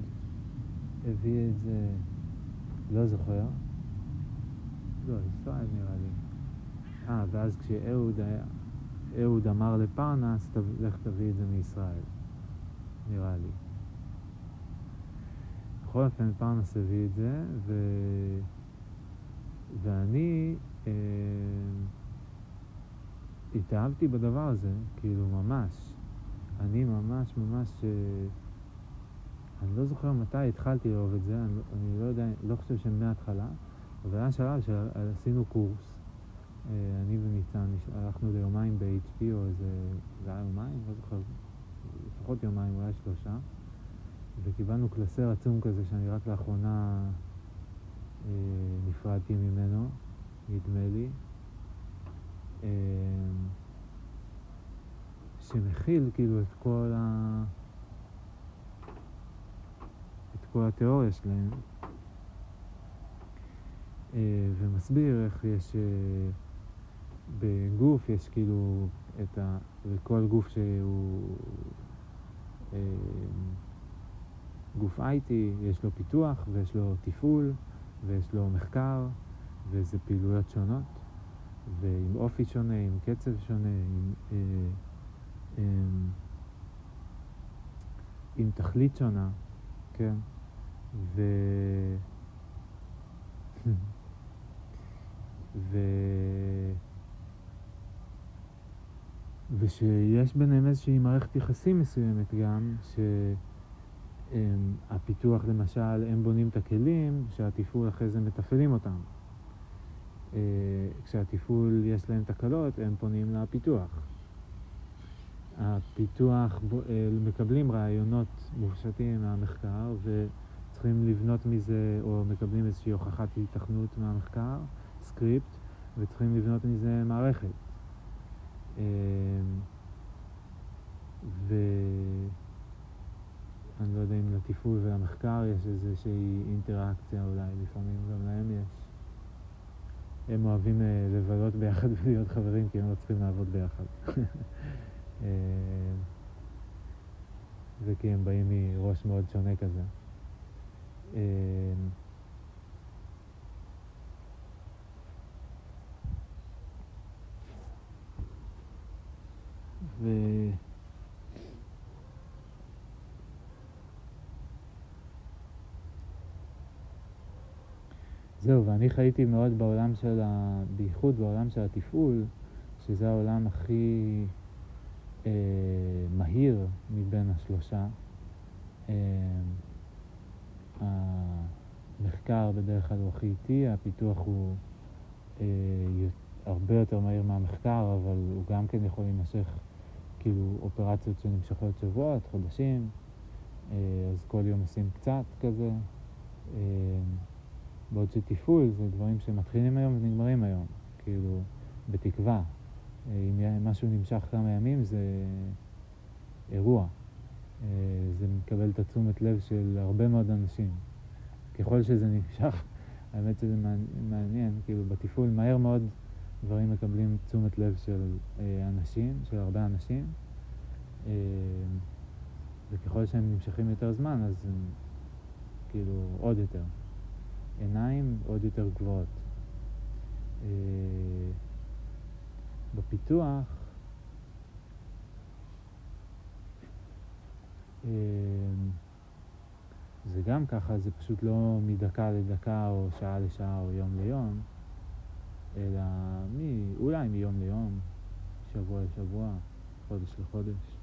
[SPEAKER 1] הביא את זה, לא זוכר. לא, ישראל נראה לי. אה, ואז כשאהוד היה, אהוד אמר לפרנס, לך תביא את זה מישראל, נראה לי. בכל אופן פרנס הביא את זה, ו... ואני אה, התאהבתי בדבר הזה, כאילו ממש. אני ממש ממש, אה, אני לא זוכר מתי התחלתי לאהוב את זה, אני, לא, אני לא יודע, לא חושב שמההתחלה, אבל היה שלב שעשינו קורס, אה, אני וניצן, הלכנו ליומיים ב-HP או איזה, זה היה יומיים? לא זוכר, לפחות יומיים, אולי שלושה. וקיבלנו קלסר עצום כזה שאני רק לאחרונה אה, נפרדתי ממנו, נדמה לי, אה, שמכיל כאילו את כל ה... את כל התיאוריה שלהם, אה, ומסביר איך יש... אה, בגוף יש כאילו את ה... וכל גוף שהוא... אה, גוף IT, יש לו פיתוח ויש לו תפעול ויש לו מחקר וזה פעילויות שונות, ועם אופי שונה, עם קצב שונה, עם, אה, אה, עם תכלית שונה, כן? ו... ו... ושיש ביניהם איזושהי מערכת יחסים מסוימת גם, שהפיתוח למשל, הם בונים את הכלים, שהתפעול אחרי זה מתפעלים אותם. אה, כשהתפעול יש להם תקלות, הם פונים לפיתוח. הפיתוח, אה, מקבלים רעיונות מופשטים מהמחקר וצריכים לבנות מזה, או מקבלים איזושהי הוכחת התכנות מהמחקר, סקריפט, וצריכים לבנות מזה מערכת. אמ, ואני לא יודע אם לתפעול ולמחקר יש איזושהי אינטראקציה אולי, לפעמים גם להם יש. הם אוהבים אה, לבלות ביחד ולהיות חברים כי הם לא צריכים לעבוד ביחד. אמ, וכי הם באים מראש מאוד שונה כזה. אמ, ו... זהו, ואני חייתי מאוד בעולם של ה... בייחוד בעולם של התפעול, שזה העולם הכי אה, מהיר מבין השלושה. אה, המחקר בדרך כלל הוא הכי איטי, הפיתוח הוא אה, הרבה יותר מהיר מהמחקר, אבל הוא גם כן יכול להימשך כאילו אופרציות שנמשכות שבועות, חודשים, אה, אז כל יום עושים קצת כזה. אה, בעוד שתפעול זה דברים שמתחילים היום ונגמרים היום, כאילו, בתקווה. אה, אם משהו נמשך כמה ימים זה אירוע. זה מקבל את התשומת לב של הרבה מאוד אנשים. ככל שזה נמשך, האמת שזה מעניין, כאילו בתפעול מהר מאוד דברים מקבלים תשומת לב של אה, אנשים, של הרבה אנשים, אה, וככל שהם נמשכים יותר זמן, אז הם כאילו עוד יותר. עיניים עוד יותר גבוהות. אה, בפיתוח, זה גם ככה, זה פשוט לא מדקה לדקה או שעה לשעה או יום ליום. אלא מ... אולי מיום ליום, שבוע לשבוע, חודש לחודש.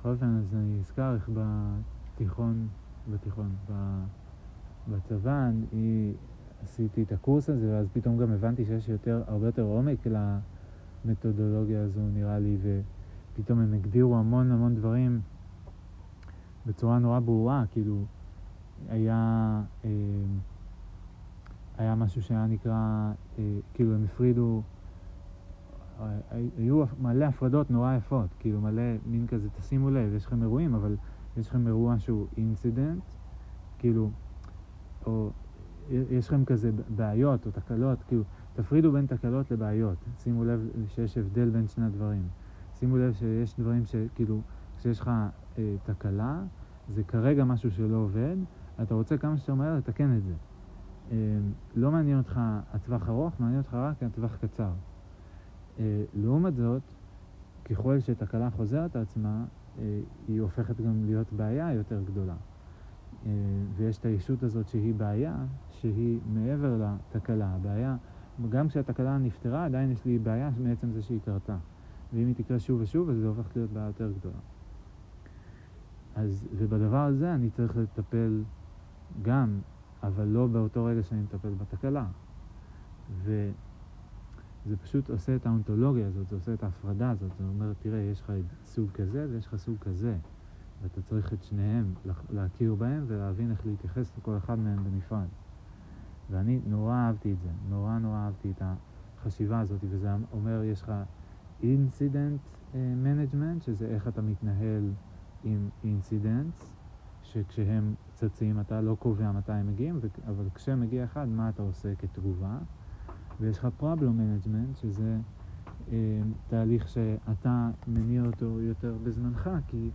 [SPEAKER 1] בכל אופן, אז אני אזכר איך בתיכון, בתיכון, בצבא, אני עשיתי את הקורס הזה, ואז פתאום גם הבנתי שיש יותר, הרבה יותר עומק למתודולוגיה הזו, נראה לי, ופתאום הם הגדירו המון המון דברים בצורה נורא ברורה, כאילו, היה, אה, היה משהו שהיה נקרא, אה, כאילו הם הפרידו, היו מלא הפרדות נורא יפות, כאילו מלא מין כזה, תשימו לב, יש לכם אירועים, אבל יש לכם אירוע שהוא אינסידנט, כאילו, או יש לכם כזה בעיות או תקלות, כאילו, תפרידו בין תקלות לבעיות, שימו לב שיש הבדל בין שני הדברים. שימו לב שיש דברים שכאילו, כשיש לך אה, תקלה, זה כרגע משהו שלא עובד, אתה רוצה כמה שיותר מהר לתקן את זה. אה, לא מעניין אותך הטווח ארוך, מעניין אותך רק הטווח קצר. אה, לעומת זאת, ככל שתקלה חוזרת עצמה, אה, היא הופכת גם להיות בעיה יותר גדולה. ויש את הישות הזאת שהיא בעיה, שהיא מעבר לתקלה. הבעיה, גם כשהתקלה נפתרה, עדיין יש לי בעיה מעצם זה שהיא קרתה. ואם היא תקרה שוב ושוב, אז זה הופך להיות בעיה יותר גדולה. אז, ובדבר הזה אני צריך לטפל גם, אבל לא באותו רגע שאני מטפל בתקלה. וזה פשוט עושה את האונתולוגיה הזאת, זה עושה את ההפרדה הזאת, זה אומר, תראה, יש לך סוג כזה ויש לך סוג כזה, ואתה צריך את שניהם להכיר בהם ולהבין איך להתייחס לכל אחד מהם בנפרד. ואני נורא אהבתי את זה, נורא נורא אהבתי את החשיבה הזאת, וזה אומר, יש לך incident management, שזה איך אתה מתנהל עם אינסידנטס, שכשהם צצים אתה לא קובע מתי הם מגיעים, אבל כשמגיע אחד, מה אתה עושה כתגובה? ויש לך problem management, שזה אה, תהליך שאתה מניע אותו יותר בזמנך, כי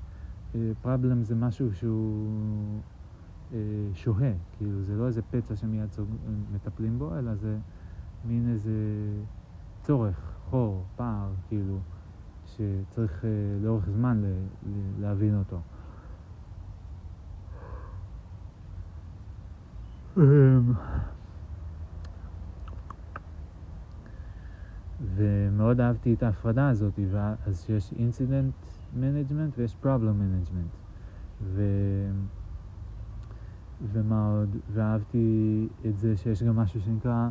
[SPEAKER 1] אה, problem זה משהו שהוא אה, שוהה, כאילו זה לא איזה פצע שמיד צוג... מטפלים בו, אלא זה מין איזה צורך, חור, פער, כאילו, שצריך אה, לאורך זמן ל... ל... להבין אותו. אמ, ומאוד אהבתי את ההפרדה הזאת, אז שיש incident management ויש problem management. ו... ומה עוד? ואהבתי את זה שיש גם משהו שנקרא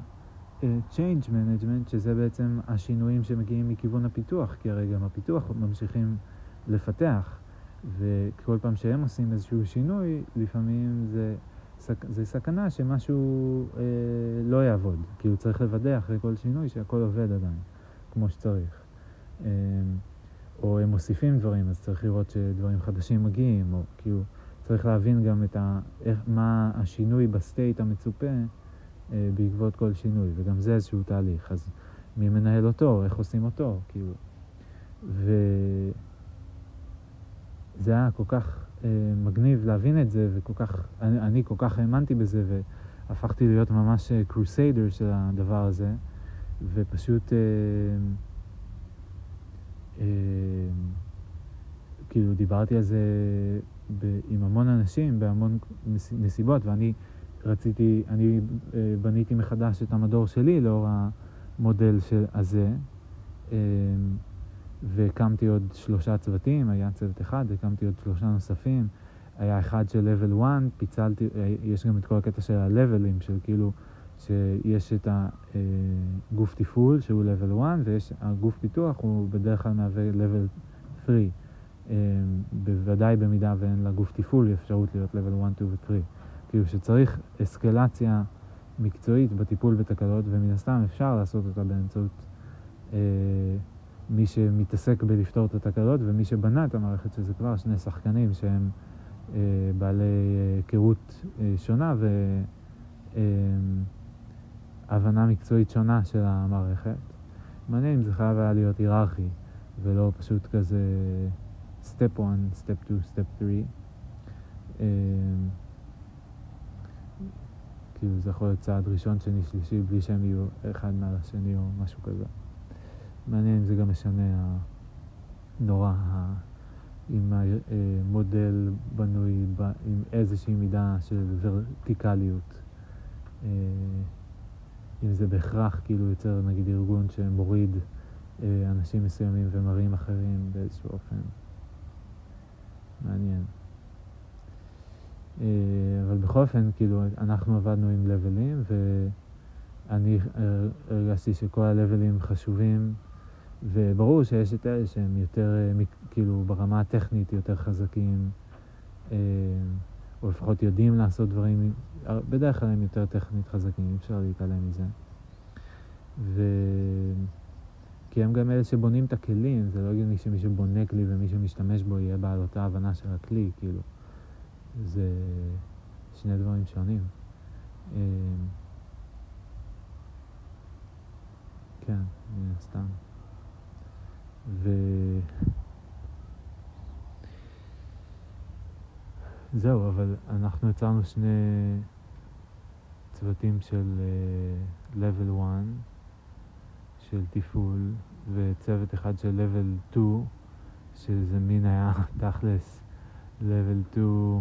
[SPEAKER 1] uh, Change Management, שזה בעצם השינויים שמגיעים מכיוון הפיתוח, כי הרי גם הפיתוח ממשיכים לפתח, וכל פעם שהם עושים איזשהו שינוי, לפעמים זה, זה סכנה שמשהו uh, לא יעבוד, הוא צריך לוודא אחרי כל שינוי שהכל עובד עדיין, כמו שצריך. Um, או הם מוסיפים דברים, אז צריך לראות שדברים חדשים מגיעים, או כאילו... צריך להבין גם את ה, איך, מה השינוי ב state המצופה אה, בעקבות כל שינוי, וגם זה איזשהו תהליך. אז מי מנהל אותו, איך עושים אותו, כאילו. וזה היה כל כך אה, מגניב להבין את זה, וכל כך, אני, אני כל כך האמנתי בזה, והפכתי להיות ממש קרוסיידר אה, של הדבר הזה, ופשוט... אה, אה, כאילו דיברתי על זה ב, עם המון אנשים בהמון נסיבות, ואני רציתי, אני אה, בניתי מחדש את המדור שלי לאור המודל של, הזה, אה, והקמתי עוד שלושה צוותים, היה צוות אחד, הקמתי עוד שלושה נוספים, היה אחד של level 1, פיצלתי, אה, יש גם את כל הקטע של ה-levelים, של כאילו, שיש את הגוף תפעול שהוא level 1, ויש הגוף פיתוח, הוא בדרך כלל מהווה level 3. אמ, בוודאי במידה ואין לה גוף תפעול אפשרות להיות level 1, 2 ו-3. כאילו שצריך אסקלציה מקצועית בטיפול בתקלות, ומן הסתם אפשר לעשות אותה באמצעות אה, מי שמתעסק בלפתור את התקלות ומי שבנה את המערכת, שזה כבר שני שחקנים שהם אה, בעלי היכרות אה, אה, שונה והבנה אה, מקצועית שונה של המערכת. מעניין אם זה חייב היה להיות היררכי, ולא פשוט כזה... step 1, step 2, step 3. Um, כאילו זה יכול להיות צעד ראשון, שני, שלישי, בלי שהם יהיו אחד מעל השני או משהו כזה. מעניין אם זה גם משנה נורא אם המודל בנוי ב, עם איזושהי מידה של ורטיקליות. אה, אם זה בהכרח כאילו יוצר נגיד ארגון שמוריד אה, אנשים מסוימים ומראים אחרים באיזשהו אופן. מעניין. אה, אבל בכל אופן, כאילו, אנחנו עבדנו עם לבלים, ואני הרגשתי שכל הלבלים חשובים, וברור שיש את אלה שהם יותר, אה, כאילו, ברמה הטכנית יותר חזקים, אה, או לפחות יודעים לעשות דברים, בדרך כלל הם יותר טכנית חזקים, אי אפשר להתעלם מזה. ו... כי הם גם אלה שבונים את הכלים, זה לא הגיוני שמי שבונה כלי ומי שמשתמש בו יהיה בעל אותה הבנה של הכלי, כאילו. זה שני דברים שונים. כן, מן הסתם. ו... אבל אנחנו יצרנו שני צוותים של uh, level 1. של תפעול וצוות אחד של level 2, שזה מין היה תכלס level 2,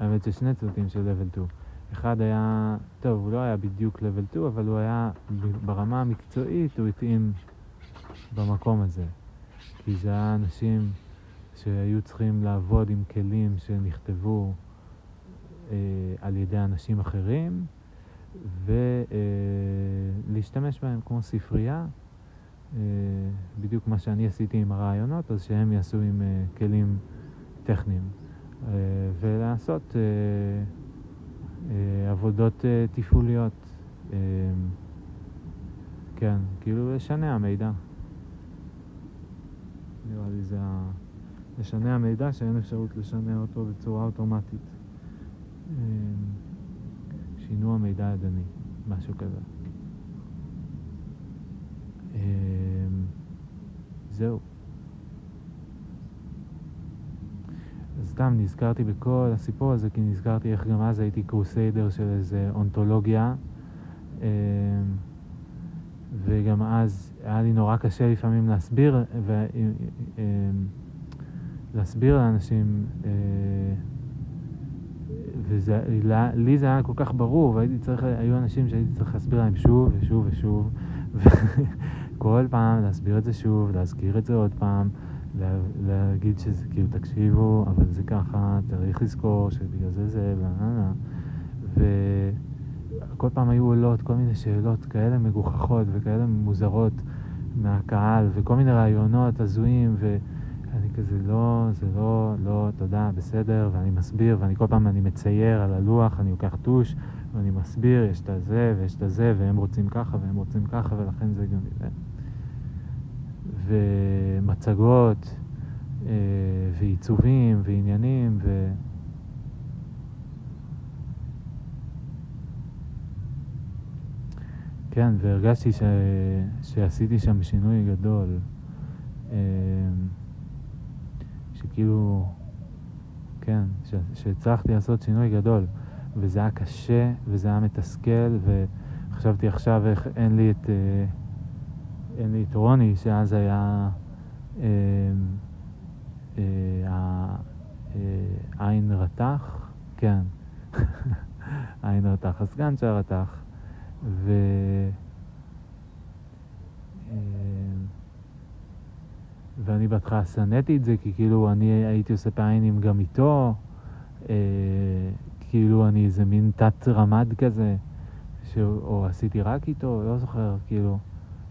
[SPEAKER 1] האמת ששני צוותים של level 2. אחד היה, טוב, הוא לא היה בדיוק level 2, אבל הוא היה, ברמה המקצועית, הוא התאים במקום הזה. כי זה היה אנשים שהיו צריכים לעבוד עם כלים שנכתבו אה, על ידי אנשים אחרים, ולהשתמש בהם כמו ספרייה, אה, בדיוק מה שאני עשיתי עם הרעיונות, אז שהם יעשו עם אה, כלים טכניים, אה, ולעשות עבודות תפעוליות. כן, כאילו לשנע מידע. נראה לי זה ה... לשנע מידע שאין אפשרות לשנע אותו בצורה אוטומטית. שינוע מידע ידני, משהו כזה. אמ, זהו. סתם נזכרתי בכל הסיפור הזה, כי נזכרתי איך גם אז הייתי קרוסיידר של איזה אונתולוגיה. אמ, וגם אז היה לי נורא קשה לפעמים להסביר, ו... אמ, להסביר לאנשים, אה, ולי זה היה כל כך ברור, והייתי צריך, היו אנשים שהייתי צריך להסביר להם שוב ושוב ושוב, וכל פעם להסביר את זה שוב, להזכיר את זה עוד פעם. לה, להגיד שזה כאילו, תקשיבו, אבל זה ככה, צריך לזכור שבגלל זה זה, וכל פעם היו עולות כל מיני שאלות כאלה מגוחכות וכאלה מוזרות מהקהל, וכל מיני רעיונות הזויים, ואני כזה, לא, זה לא, לא, תודה, בסדר, ואני מסביר, ואני כל פעם אני מצייר על הלוח, אני לוקח טוש, ואני מסביר, יש את הזה ויש את הזה, והם רוצים ככה והם רוצים ככה, ולכן זה גם... ומצגות אה, ועיצובים ועניינים ו... כן, והרגשתי ש... שעשיתי שם שינוי גדול, אה, שכאילו, כן, ש... שהצלחתי לעשות שינוי גדול, וזה היה קשה וזה היה מתסכל, וחשבתי עכשיו איך אין לי את... אה, אין לי את רוני, שאז היה אה, אה, עין רתח, כן, עין רתח, הסגן של הרתח, ו... אה, ואני בהתחלה שנאתי את זה, כי כאילו אני הייתי עושה פעיינים גם איתו, אה, כאילו אני איזה מין תת רמד כזה, ש... או עשיתי רק איתו, לא זוכר, כאילו.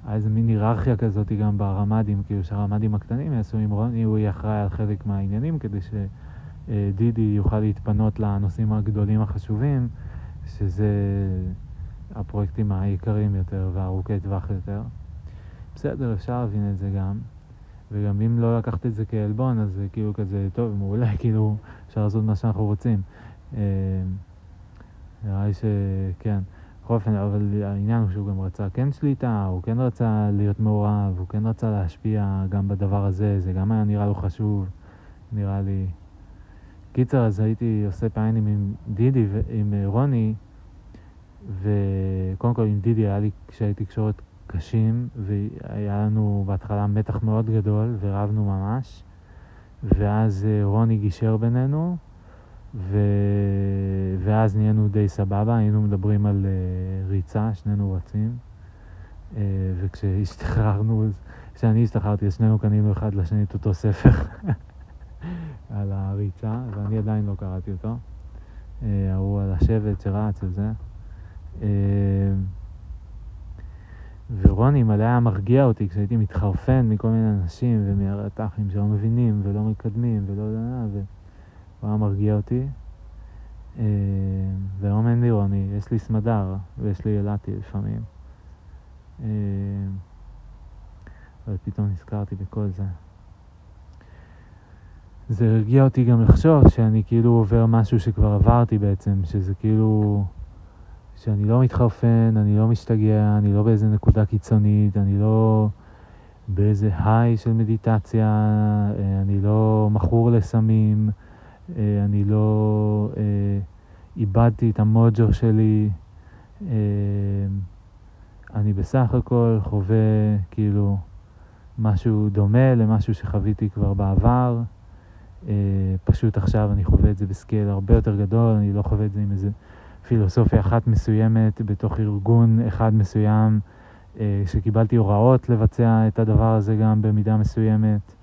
[SPEAKER 1] היה איזה מין היררכיה כזאת גם ברמ"דים, כאילו שהרמ"דים הקטנים יעשו עם רוני, הוא יהיה אחראי על חלק מהעניינים כדי שדידי יוכל להתפנות לנושאים הגדולים החשובים, שזה הפרויקטים העיקריים יותר והארוכי טווח יותר. בסדר, אפשר להבין את זה גם. וגם אם לא לקחת את זה כעלבון, אז זה כאילו כזה, טוב, מעולה, כאילו, אפשר לעשות מה שאנחנו רוצים. אה, נראה לי שכן. בכל אופן, אבל העניין הוא שהוא גם רצה כן שליטה, הוא כן רצה להיות מעורב, הוא כן רצה להשפיע גם בדבר הזה, זה גם היה נראה לו חשוב, נראה לי. קיצר, אז הייתי עושה פעמים עם דידי ועם רוני, וקודם כל עם דידי היה לי קשיי תקשורת קשים, והיה לנו בהתחלה מתח מאוד גדול, ורבנו ממש, ואז אה, רוני גישר בינינו, ו... ואז נהיינו די סבבה, היינו מדברים על uh, ריצה, שנינו רצים, uh, וכשהשתחררנו, כשאני השתחררתי, אז שנינו קנינו אחד לשני את אותו ספר על הריצה, ואני עדיין לא קראתי אותו. ההוא על השבט שרץ וזה. Uh, ורוני מלא היה מרגיע אותי כשהייתי מתחרפן מכל מיני אנשים ומהרתחים שלא מבינים ולא מקדמים ולא יודע, הוא היה מרגיע אותי. אה, והיום אין לי רוני, יש לי סמדר ויש לי ילתי לפעמים. אה, אבל פתאום נזכרתי בכל זה. זה הרגיע אותי גם לחשוב שאני כאילו עובר משהו שכבר עברתי בעצם, שזה כאילו... שאני לא מתחרפן, אני לא משתגע, אני לא באיזה נקודה קיצונית, אני לא באיזה היי של מדיטציה, אה, אני לא מכור לסמים. אה, אני לא אה, איבדתי את המוג'ו שלי, אני בסך הכל חווה כאילו משהו דומה למשהו שחוויתי כבר בעבר, פשוט עכשיו אני חווה את זה בסקייל הרבה יותר גדול, אני לא חווה את זה עם איזה פילוסופיה אחת מסוימת בתוך ארגון אחד מסוים, שקיבלתי הוראות לבצע את הדבר הזה גם במידה מסוימת.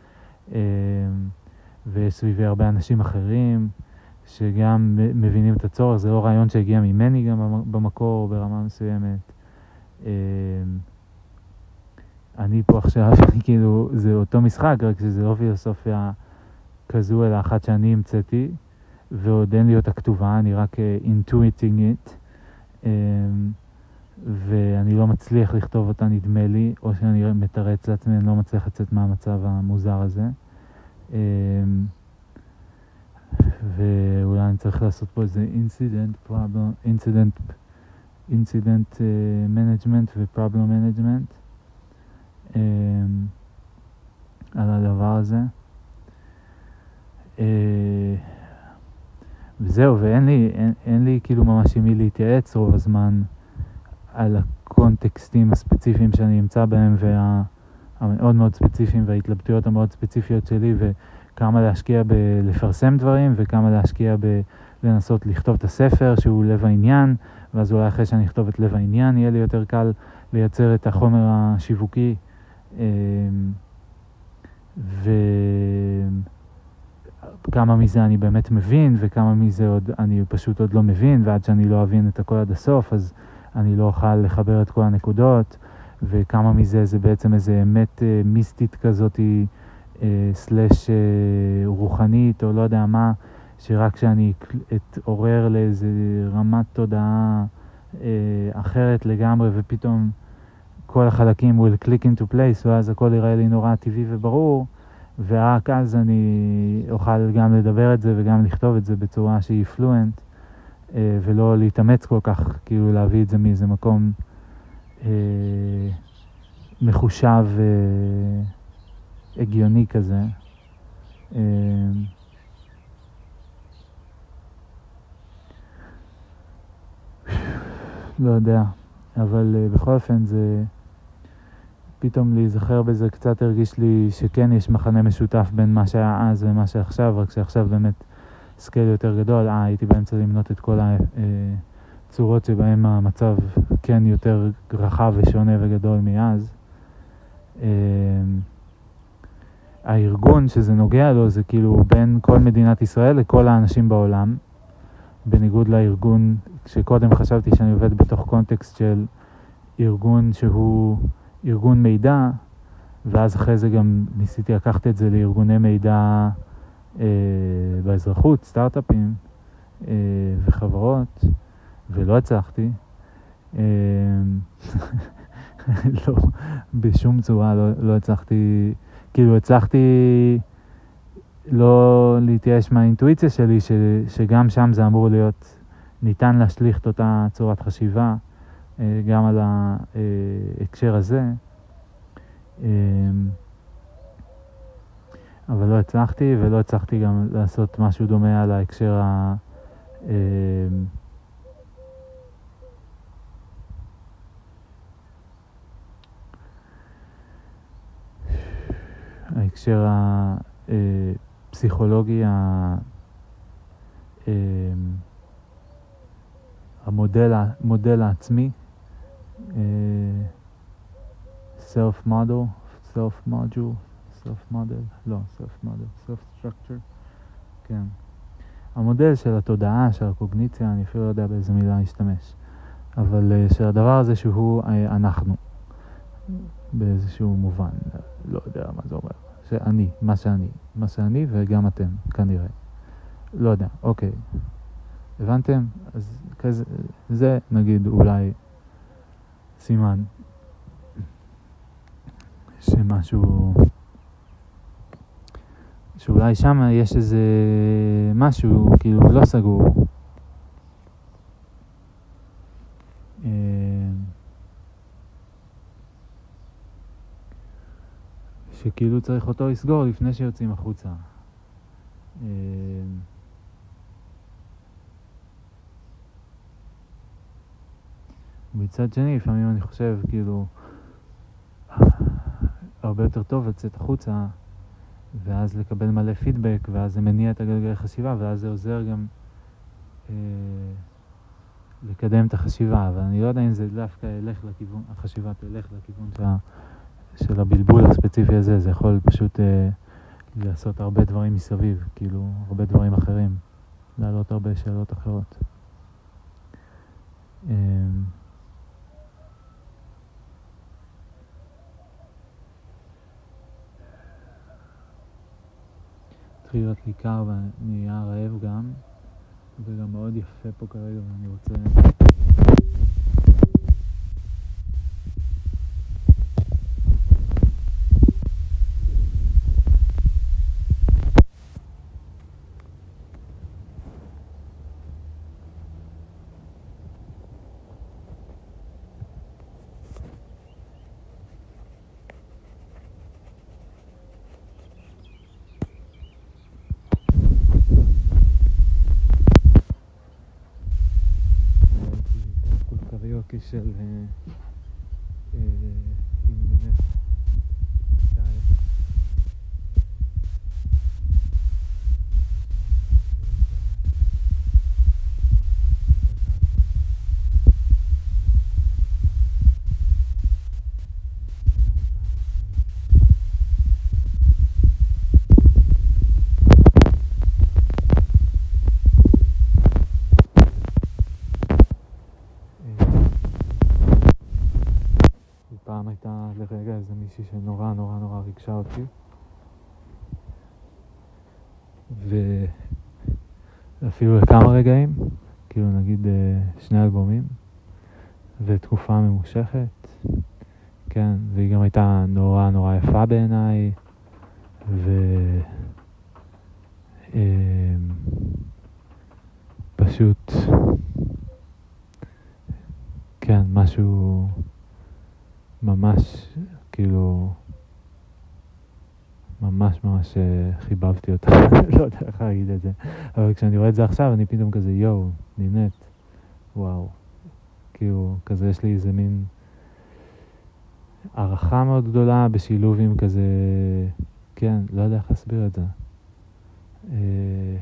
[SPEAKER 1] ויש סביבי הרבה אנשים אחרים שגם מבינים את הצורך, זה לא רעיון שהגיע ממני גם במקור ברמה מסוימת. אמ, אני פה עכשיו, כאילו, זה אותו משחק, רק שזה לא פילוסופיה כזו, אלא אחת שאני המצאתי, ועוד אין לי אותה כתובה, אני רק uh, intuiting it, um, ואני לא מצליח לכתוב אותה, נדמה לי, או שאני מתרץ לעצמי, אני לא מצליח לצאת מהמצב המוזר הזה. אמ, ואולי אני צריך לעשות פה איזה incident problem, incident, incident management ו problem management על הדבר הזה. וזהו, ואין לי, אין, אין לי כאילו ממש עם מי להתייעץ רוב הזמן על הקונטקסטים הספציפיים שאני נמצא בהם, והמאוד מאוד ספציפיים, וההתלבטויות המאוד ספציפיות שלי, וכמה להשקיע בלפרסם דברים, וכמה להשקיע בלנסות לכתוב את הספר שהוא לב העניין, ואז אולי אחרי שאני אכתוב את לב העניין יהיה לי יותר קל לייצר את החומר השיווקי. אמ, ו... כמה מזה אני באמת מבין וכמה מזה עוד אני פשוט עוד לא מבין ועד שאני לא אבין את הכל עד הסוף אז אני לא אוכל לחבר את כל הנקודות וכמה מזה זה בעצם איזה אמת אה, מיסטית כזאת אה, סלאש אה, רוחנית או לא יודע מה שרק כשאני אתעורר לאיזה רמת תודעה אה, אחרת לגמרי ופתאום כל החלקים will click into place ואז הכל יראה לי נורא טבעי וברור ורק אז אני אוכל גם לדבר את זה וגם לכתוב את זה בצורה שהיא פלואנט, אה, ולא להתאמץ כל כך, כאילו להביא את זה מאיזה מקום אה, מחושב אה, הגיוני כזה. אה, לא יודע, אבל אה, בכל אופן זה... פתאום להיזכר בזה קצת הרגיש לי שכן יש מכנה משותף בין מה שהיה אז ומה שעכשיו, רק שעכשיו באמת scale יותר גדול. אה, הייתי באמצע למנות את כל הצורות שבהן המצב כן יותר רחב ושונה וגדול מאז. אמ, הארגון שזה נוגע לו זה כאילו בין כל מדינת ישראל לכל האנשים בעולם, בניגוד לארגון שקודם חשבתי שאני עובד בתוך קונטקסט של ארגון שהוא ארגון מידע, ואז אחרי זה גם ניסיתי לקחת את זה לארגוני מידע אה, באזרחות, סטארט-אפים אה, וחברות, ולא הצלחתי. אה, לא, בשום צורה לא, לא הצלחתי, כאילו הצלחתי לא להתייאש מהאינטואיציה שלי, ש, שגם שם זה אמור להיות, ניתן להשליך את אותה צורת חשיבה. אה, גם על ההקשר הזה. אמ, אבל לא הצלחתי, ולא הצלחתי גם לעשות משהו דומה על ההקשר ה... אמ, ההקשר הפסיכולוגי, אמ, המודל העצמי. Self model, self module, self model, לא, self model, self structure, כן. המודל של התודעה, של הקוגניציה, אני אפילו לא יודע באיזה מילה להשתמש, אבל uh, של הדבר הזה שהוא uh, אנחנו, באיזשהו מובן, לא יודע מה זה אומר, שאני, מה שאני, מה שאני וגם אתם, כנראה. לא יודע, אוקיי. הבנתם? אז כזה, זה נגיד אולי סימן שמשהו, שאולי שם יש איזה משהו כאילו לא סגור. אה, שכאילו צריך אותו לסגור לפני שיוצאים החוצה. מצד שני, לפעמים אני חושב, כאילו, הרבה יותר טוב לצאת החוצה, ואז לקבל מלא פידבק, ואז זה מניע את הגלגלי חשיבה, ואז זה עוזר גם אה, לקדם את החשיבה, אבל אני לא יודע אם זה דווקא ילך לכיוון, החשיבה תלך לכיוון של, של הבלבול הספציפי הזה, זה יכול פשוט אה, לעשות הרבה דברים מסביב, כאילו, הרבה דברים אחרים, להעלות הרבה שאלות אחרות. אה, מתחיל להיות לי קר ואני נהיה רעב גם, וגם מאוד יפה פה כרגע ואני רוצה... בכיס של... אה, אה, מישהי שנורא אותי. ואפילו לכמה רגעים, כאילו נגיד אה, שני אלבומים, ותקופה ממושכת, כן, והיא גם הייתה נורא נורא יפה בעיניי, ו... אמ, כן, משהו ממש כאילו, ממש ממש אה, חיבבתי אותה, לא יודע איך להגיד את זה. אבל כשאני רואה את זה עכשיו, אני פתאום כזה, יואו, נינט, וואו. כאילו, כזה יש לי איזה מין הערכה מאוד גדולה בשילוב עם כזה, כן, לא יודע איך להסביר את זה. אה,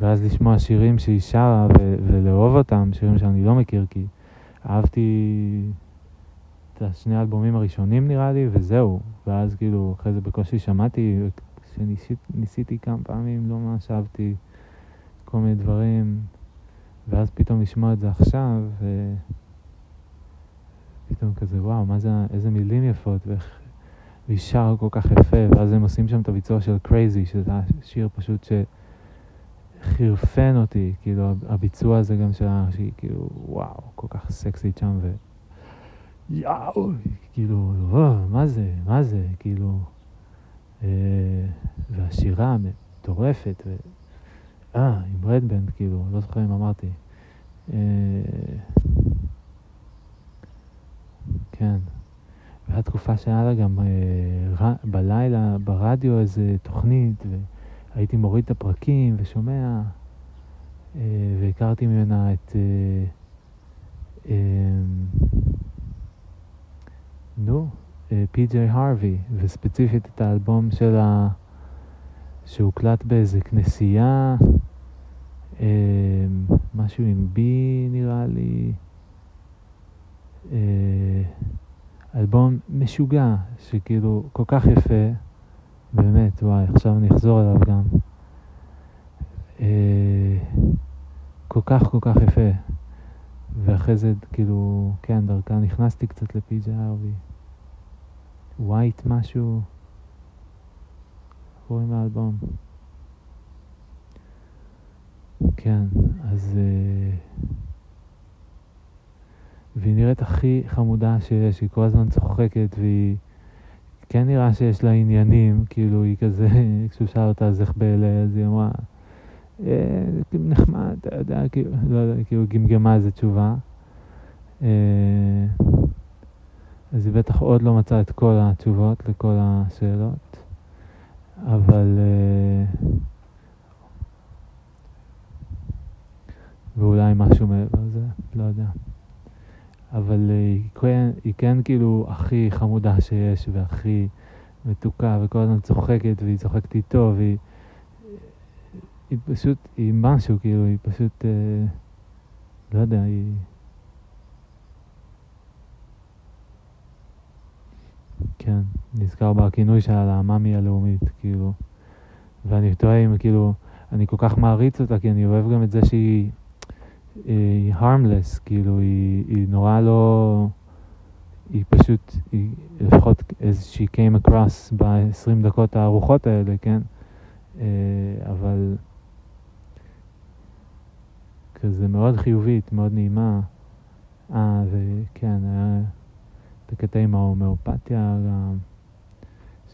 [SPEAKER 1] ואז לשמוע שירים שהיא שרה ולאהוב אותם, שירים שאני לא מכיר, כי אהבתי את השני האלבומים הראשונים נראה לי, וזהו. ואז כאילו, אחרי זה בקושי שמעתי, כשניסיתי כמה פעמים, לא ממש אהבתי כל מיני דברים, ואז פתאום לשמוע את זה עכשיו, ופתאום כזה, וואו, מה זה, איזה מילים יפות, ואיך... והיא שרה כל כך יפה, ואז הם עושים שם את הביצוע של קרייזי, שזה השיר פשוט שחירפן אותי, כאילו הביצוע הזה גם שלה, שהיא כאילו, וואו, כל כך סקסית שם, ו... יאו, כאילו, מה זה, מה זה, כאילו, אה, והשירה מטורפת. אה, עם רדבנד, כאילו, לא זוכר אם אמרתי. אה, כן, והייתה תקופה שהיה לה גם אה. בלילה ברדיו איזה תוכנית, והייתי מוריד את הפרקים ושומע, והכרתי ממנה את... אה, אה, נו, פי.ג'יי הרווי, וספציפית את האלבום של ה... שהוקלט באיזה כנסייה, אה, משהו עם בי נראה לי, אה, אלבום משוגע, שכאילו כל כך יפה, באמת, וואי, עכשיו אני אחזור אליו גם. אה, כל כך כל כך יפה. ואחרי זה, כאילו, כן, דרכה נכנסתי קצת לפי.ג'יי הרווי. ווייט משהו, קוראים לאלבום. כן, אז... Uh, והיא נראית הכי חמודה שיש, היא כל הזמן צוחקת והיא... כן נראה שיש לה עניינים, כאילו היא כזה, כשהוא שאל אותה אז איך באלה, אז היא אמרה, אה, נחמד, אתה יודע, כאילו, לא יודע, כאילו גמגמה איזה תשובה. אה, אז היא בטח עוד לא מצאה את כל התשובות לכל השאלות, אבל... Uh, ואולי משהו מעבר לזה, לא יודע. אבל uh, היא, כן, היא כן כאילו הכי חמודה שיש והכי מתוקה וכל הזמן צוחקת והיא צוחקת איתו והיא היא פשוט, היא משהו כאילו, היא פשוט, uh, לא יודע, היא... כן, נזכר בכינוי שלה למאמי הלאומית, כאילו. ואני תוהה אם כאילו, אני כל כך מעריץ אותה, כי אני אוהב גם את זה שהיא היא harmless, כאילו, היא, היא נורא לא... היא פשוט, היא לפחות as she came across ב-20 דקות הארוחות האלה, כן? אה, אבל כזה מאוד חיובית, מאוד נעימה. אה, וכן, היה... את הקטע עם ההומאופתיה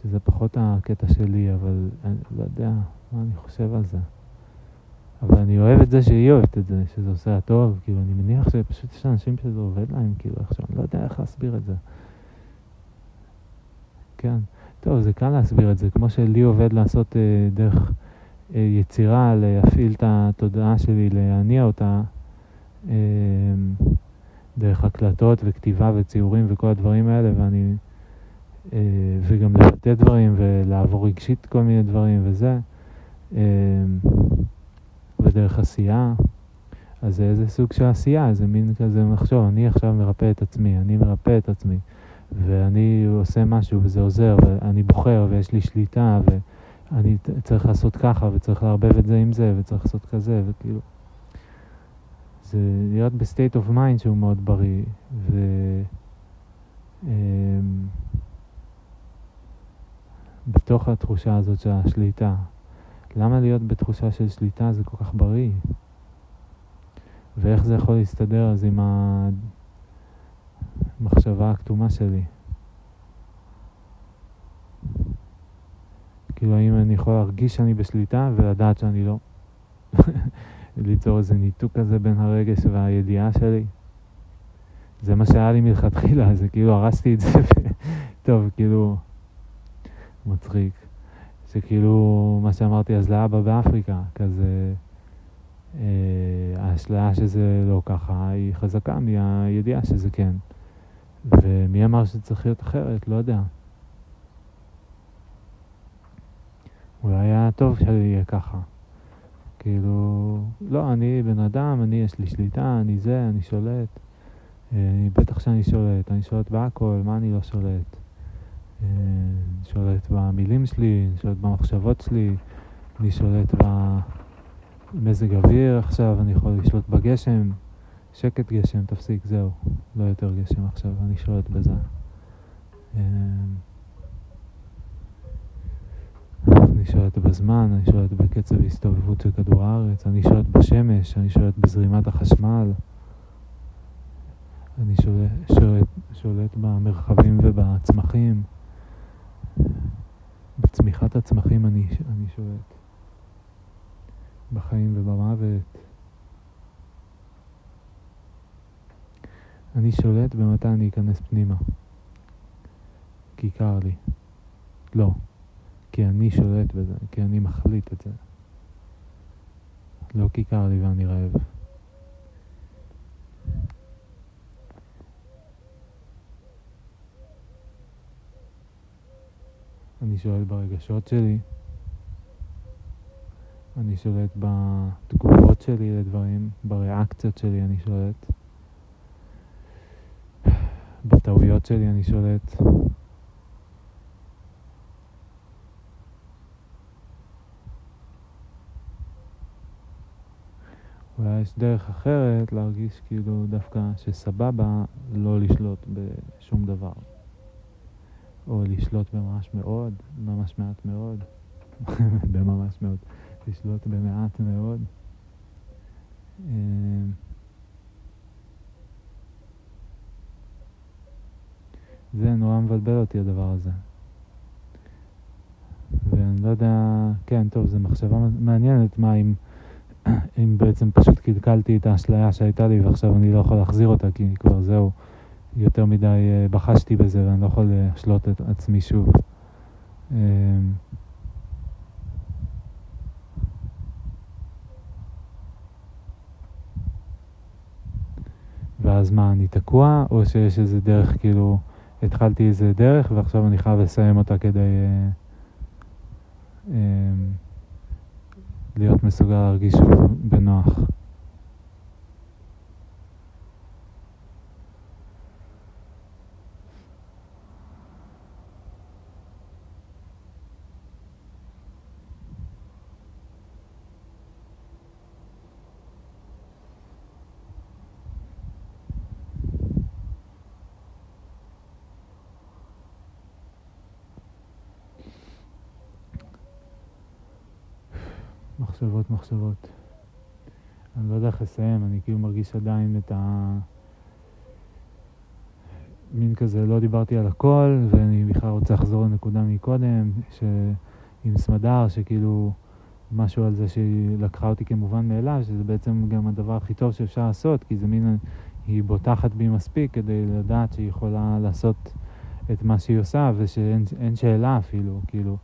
[SPEAKER 1] שזה פחות הקטע שלי, אבל אני לא יודע מה אני חושב על זה. אבל אני אוהב את זה שהיא אוהבת את זה, שזה עושה לה טוב, כאילו, אני מניח שפשוט יש אנשים שזה עובד להם, כאילו, עכשיו, אני לא יודע איך להסביר את זה. כן. טוב, זה קל להסביר את זה, כמו שלי עובד לעשות אה, דרך אה, יצירה, להפעיל את התודעה שלי, להניע אותה, דרך הקלטות וכתיבה וציורים וכל הדברים האלה, ואני, וגם לבטא דברים ולעבור רגשית כל מיני דברים וזה, ודרך עשייה. אז זה איזה סוג של עשייה, איזה מין כזה מחשוב, אני עכשיו מרפא את עצמי, אני מרפא את עצמי, ואני עושה משהו וזה עוזר, ואני בוחר ויש לי שליטה, ואני צריך לעשות ככה, וצריך לערבב את זה עם זה, וצריך לעשות כזה, וכאילו... זה להיות ב state of mind שהוא מאוד בריא, ו... אמ, בתוך התחושה הזאת של השליטה. למה להיות בתחושה של שליטה זה כל כך בריא? ואיך זה יכול להסתדר אז עם המחשבה הכתומה שלי? כאילו, האם אני יכול להרגיש שאני בשליטה ולדעת שאני לא? ליצור איזה ניתוק כזה בין הרגש והידיעה שלי? זה מה שהיה לי מלכתחילה, זה כאילו הרסתי את זה, טוב, כאילו, מצחיק. שכאילו, מה שאמרתי אז לאבא באפריקה, כזה... אה, האשליה שזה לא ככה היא חזקה מהידיעה שזה כן. ומי אמר שזה צריך להיות אחרת? לא יודע. אולי היה טוב שזה יהיה ככה. כאילו, לא, אני בן אדם, אני יש לי שליטה, אני זה, אני שולט. אה, אני, בטח שאני שולט, אני שולט בהכל, מה אני לא שולט? אני אה, שולט במילים שלי, אני שולט במחשבות שלי, אני שולט ב... מזג אוויר עכשיו, אני יכול לשלוט בגשם, שקט גשם, תפסיק, זהו, לא יותר גשם עכשיו, אני שולט בזה. אני שולט בזמן, אני שולט בקצב הסתובבות של כדור הארץ, אני שולט בשמש, אני שולט בזרימת החשמל, אני שולט, שולט, שולט במרחבים ובצמחים, בצמיחת הצמחים אני, אני שולט. בחיים ובמוות. אני שולט במתי אני אכנס פנימה. כי קר לי. לא. כי אני שולט בזה, כי אני מחליט את זה. לא כי קר לי ואני רעב. אני שולט ברגשות שלי. אני שולט בתגובות שלי לדברים, בריאקציות שלי אני שולט. בטעויות שלי אני שולט. אולי יש דרך אחרת להרגיש כאילו דווקא שסבבה לא לשלוט בשום דבר. או לשלוט בממש מאוד, ממש מעט מאוד, בממש מאוד. לשלוט במעט מאוד. אמ, זה נורא מבלבל אותי הדבר הזה. ואני לא יודע, כן, טוב, זו מחשבה מעניינת, מה אם, אם בעצם פשוט קלקלתי את האשליה שהייתה לי ועכשיו אני לא יכול להחזיר אותה, כי כבר זהו, יותר מדי אה, בחשתי בזה ואני לא יכול לשלוט את עצמי שוב. אמ, ואז מה, אני תקוע, או שיש איזה דרך, כאילו, התחלתי איזה דרך ועכשיו אני חייב לסיים אותה כדי אה, אה, להיות מסוגל להרגיש בנוח. מחשבות. אני לא יודע איך לסיים, אני כאילו מרגיש עדיין את ה... מין כזה, לא דיברתי על הכל, ואני בכלל רוצה לחזור לנקודה מקודם, ש... עם סמדר, שכאילו משהו על זה שהיא לקחה אותי כמובן מאליו, שזה בעצם גם הדבר הכי טוב שאפשר לעשות, כי זה מין, היא בוטחת בי מספיק כדי לדעת שהיא יכולה לעשות את מה שהיא עושה, ושאין שאלה אפילו, כאילו.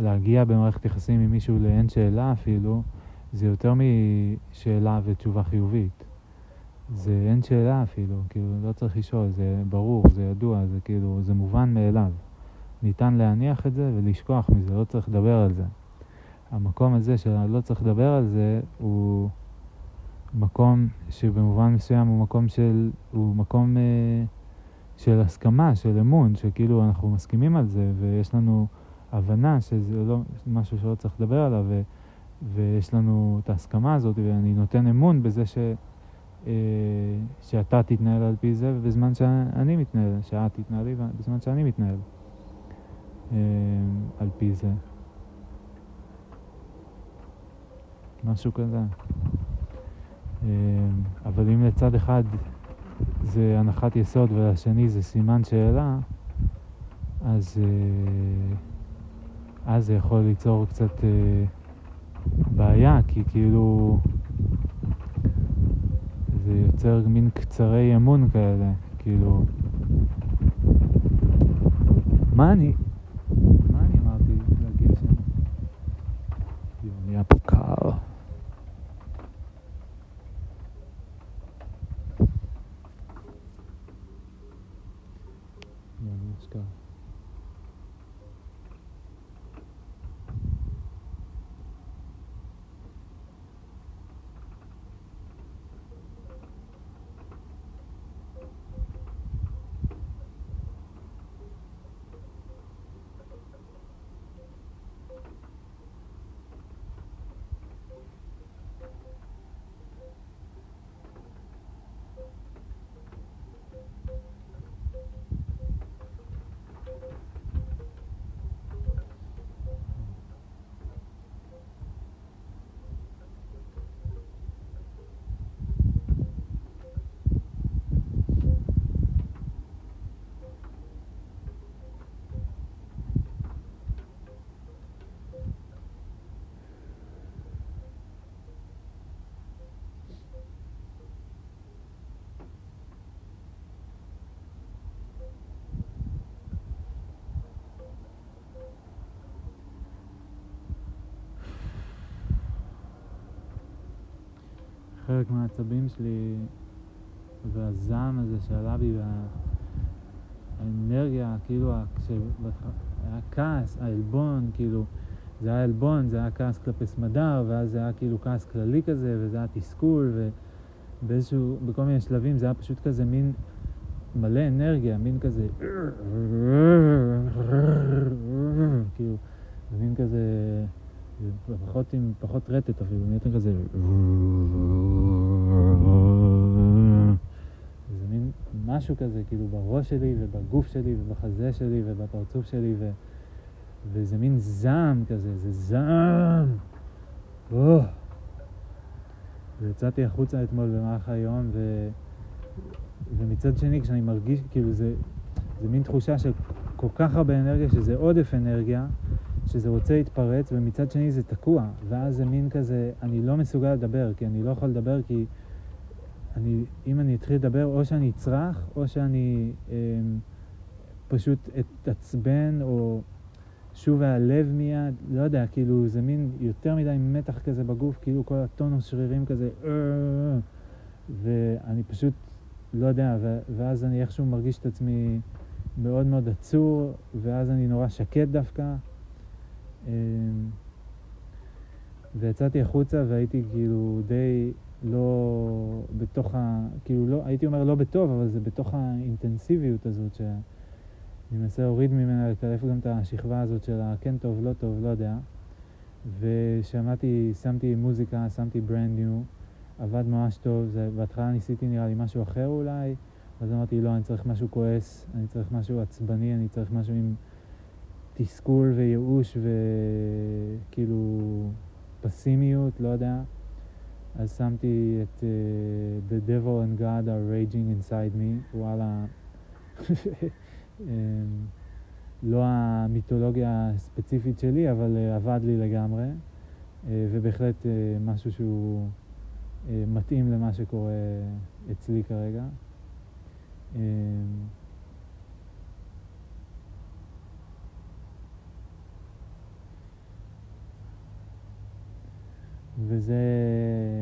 [SPEAKER 1] להגיע במערכת יחסים עם מישהו לאין שאלה אפילו, זה יותר משאלה ותשובה חיובית. זה אין שאלה אפילו, כאילו, לא צריך לשאול, זה ברור, זה ידוע, זה כאילו, זה מובן מאליו. ניתן להניח את זה ולשכוח מזה, לא צריך לדבר על זה. המקום הזה של לא צריך לדבר על זה, הוא מקום שבמובן מסוים הוא מקום של, הוא מקום אה, של הסכמה, של אמון, שכאילו אנחנו מסכימים על זה, ויש לנו הבנה שזה לא משהו שלא צריך לדבר עליו, ו, ויש לנו את ההסכמה הזאת, ואני נותן אמון בזה ש... אה, שאתה תתנהל על פי זה בזמן שאני מתנהל, שאת תתנהלי בזמן שאני מתנהל אה, על פי זה. משהו כזה. אה, אבל אם לצד אחד זה הנחת יסוד ולשני זה סימן שאלה, אז, אז זה יכול ליצור קצת בעיה, כי כאילו... זה יוצר מין קצרי אמון כאלה, כאילו... מה אני... מה אני אמרתי לגשם? נהיה פה קר. ממש קר. חלק מהעצבים שלי והזעם הזה שעלה בי והאנרגיה, כאילו, היה כעס, העלבון, כאילו, זה היה עלבון, זה היה כעס כלפי סמדר, ואז זה היה כאילו כעס כללי כזה, וזה היה תסכול, ובאיזשהו, בכל מיני שלבים זה היה פשוט כזה מין מלא אנרגיה, מין כזה, כאילו, מין כזה... פחות עם פחות רטט אפילו, נהייתם כזה... זה מין משהו כזה, כאילו בראש שלי ובגוף שלי ובחזה שלי ובפרצוף שלי ו... וזה מין זעם כזה, זה זעם! ויצאתי החוצה אתמול במהלך היום ו... ומצד שני כשאני מרגיש, כאילו זה, זה מין תחושה של כל כך הרבה אנרגיה שזה עודף אנרגיה שזה רוצה להתפרץ, ומצד שני זה תקוע, ואז זה מין כזה, אני לא מסוגל לדבר, כי אני לא יכול לדבר, כי אני, אם אני אתחיל לדבר, או שאני אצרח, או שאני אה, פשוט אתעצבן, או שוב הלב מיד, לא יודע, כאילו זה מין יותר מדי מתח כזה בגוף, כאילו כל הטונוס שרירים כזה, אה, ואני פשוט לא יודע, ואז אני איכשהו מרגיש את עצמי מאוד מאוד עצור, ואז אני נורא שקט דווקא. אמ, ויצאתי החוצה והייתי כאילו די לא בתוך ה... כאילו לא, הייתי אומר לא בטוב, אבל זה בתוך האינטנסיביות הזאת שאני מנסה להוריד ממנה, לקלף גם את השכבה הזאת של הכן טוב, לא טוב, לא יודע. ושמעתי, שמתי מוזיקה, שמתי ברנד ניו, עבד ממש טוב, זה, בהתחלה ניסיתי נראה לי משהו אחר אולי, אז אמרתי לא, אני צריך משהו כועס, אני צריך משהו עצבני, אני צריך משהו עם... תסכול וייאוש וכאילו פסימיות, לא יודע. אז שמתי את uh, The Devil and God are raging inside me, וואלה, אמ, לא המיתולוגיה הספציפית שלי, אבל uh, עבד לי לגמרי, uh, ובהחלט uh, משהו שהוא uh, מתאים למה שקורה אצלי כרגע. Uh, וזה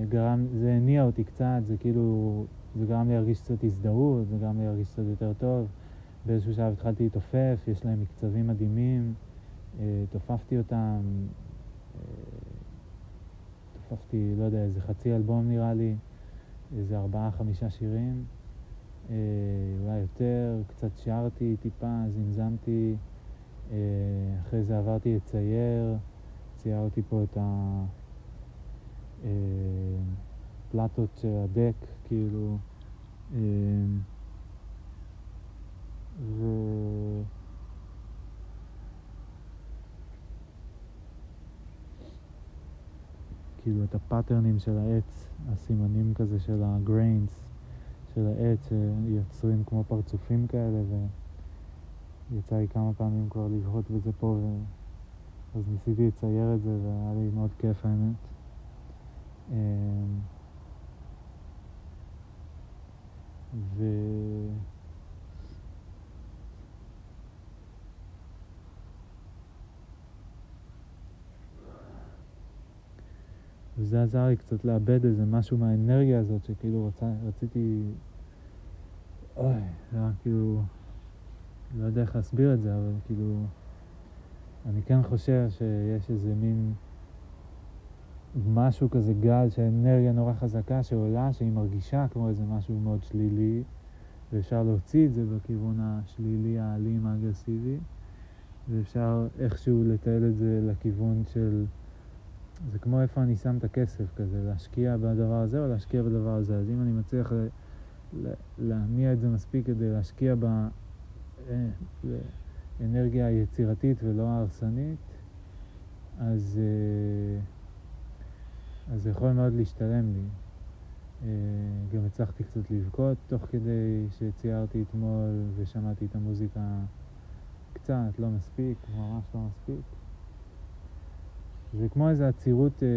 [SPEAKER 1] גרם, זה הניע אותי קצת, זה כאילו, זה גרם לי להרגיש קצת הזדהות, זה גרם לי להרגיש קצת יותר טוב. באיזשהו שלב התחלתי להתעופף, יש להם מקצבים מדהימים, אה, תופפתי אותם, תופפתי, לא יודע, איזה חצי אלבום נראה לי, איזה ארבעה, חמישה שירים, אולי יותר, קצת שרתי טיפה, זמזמתי, אחרי זה עברתי לצייר, ציירתי פה את הפלטות של הדק, כאילו, ו... כאילו את הפאטרנים של העץ, הסימנים כזה של הגריינס של העץ שיוצרים כמו פרצופים כאלה ויצא לי כמה פעמים כבר לבהות בזה פה ו... אז ניסיתי לצייר את זה והיה לי מאוד כיף האמת. אמ, ו... וזה עזר לי קצת לאבד איזה משהו מהאנרגיה הזאת, שכאילו רצה, רציתי... אוי, זה היה כאילו... לא יודע איך להסביר את זה, אבל כאילו... אני כן חושב שיש איזה מין משהו כזה גל של אנרגיה נורא חזקה שעולה, שהיא מרגישה כמו איזה משהו מאוד שלילי, ואפשר להוציא את זה בכיוון השלילי, האלים, האגרסיבי, ואפשר איכשהו לטייל את זה לכיוון של... זה כמו איפה אני שם את הכסף כזה, להשקיע בדבר הזה או להשקיע בדבר הזה. אז אם אני מצליח להניע את זה מספיק כדי להשקיע באנרגיה היצירתית ולא ההרסנית, אז, אה, אז זה יכול מאוד להשתלם לי. אה, גם הצלחתי קצת לבכות תוך כדי שציירתי אתמול ושמעתי את המוזיקה קצת, לא מספיק, ממש לא מספיק. זה כמו איזו עצירות אה,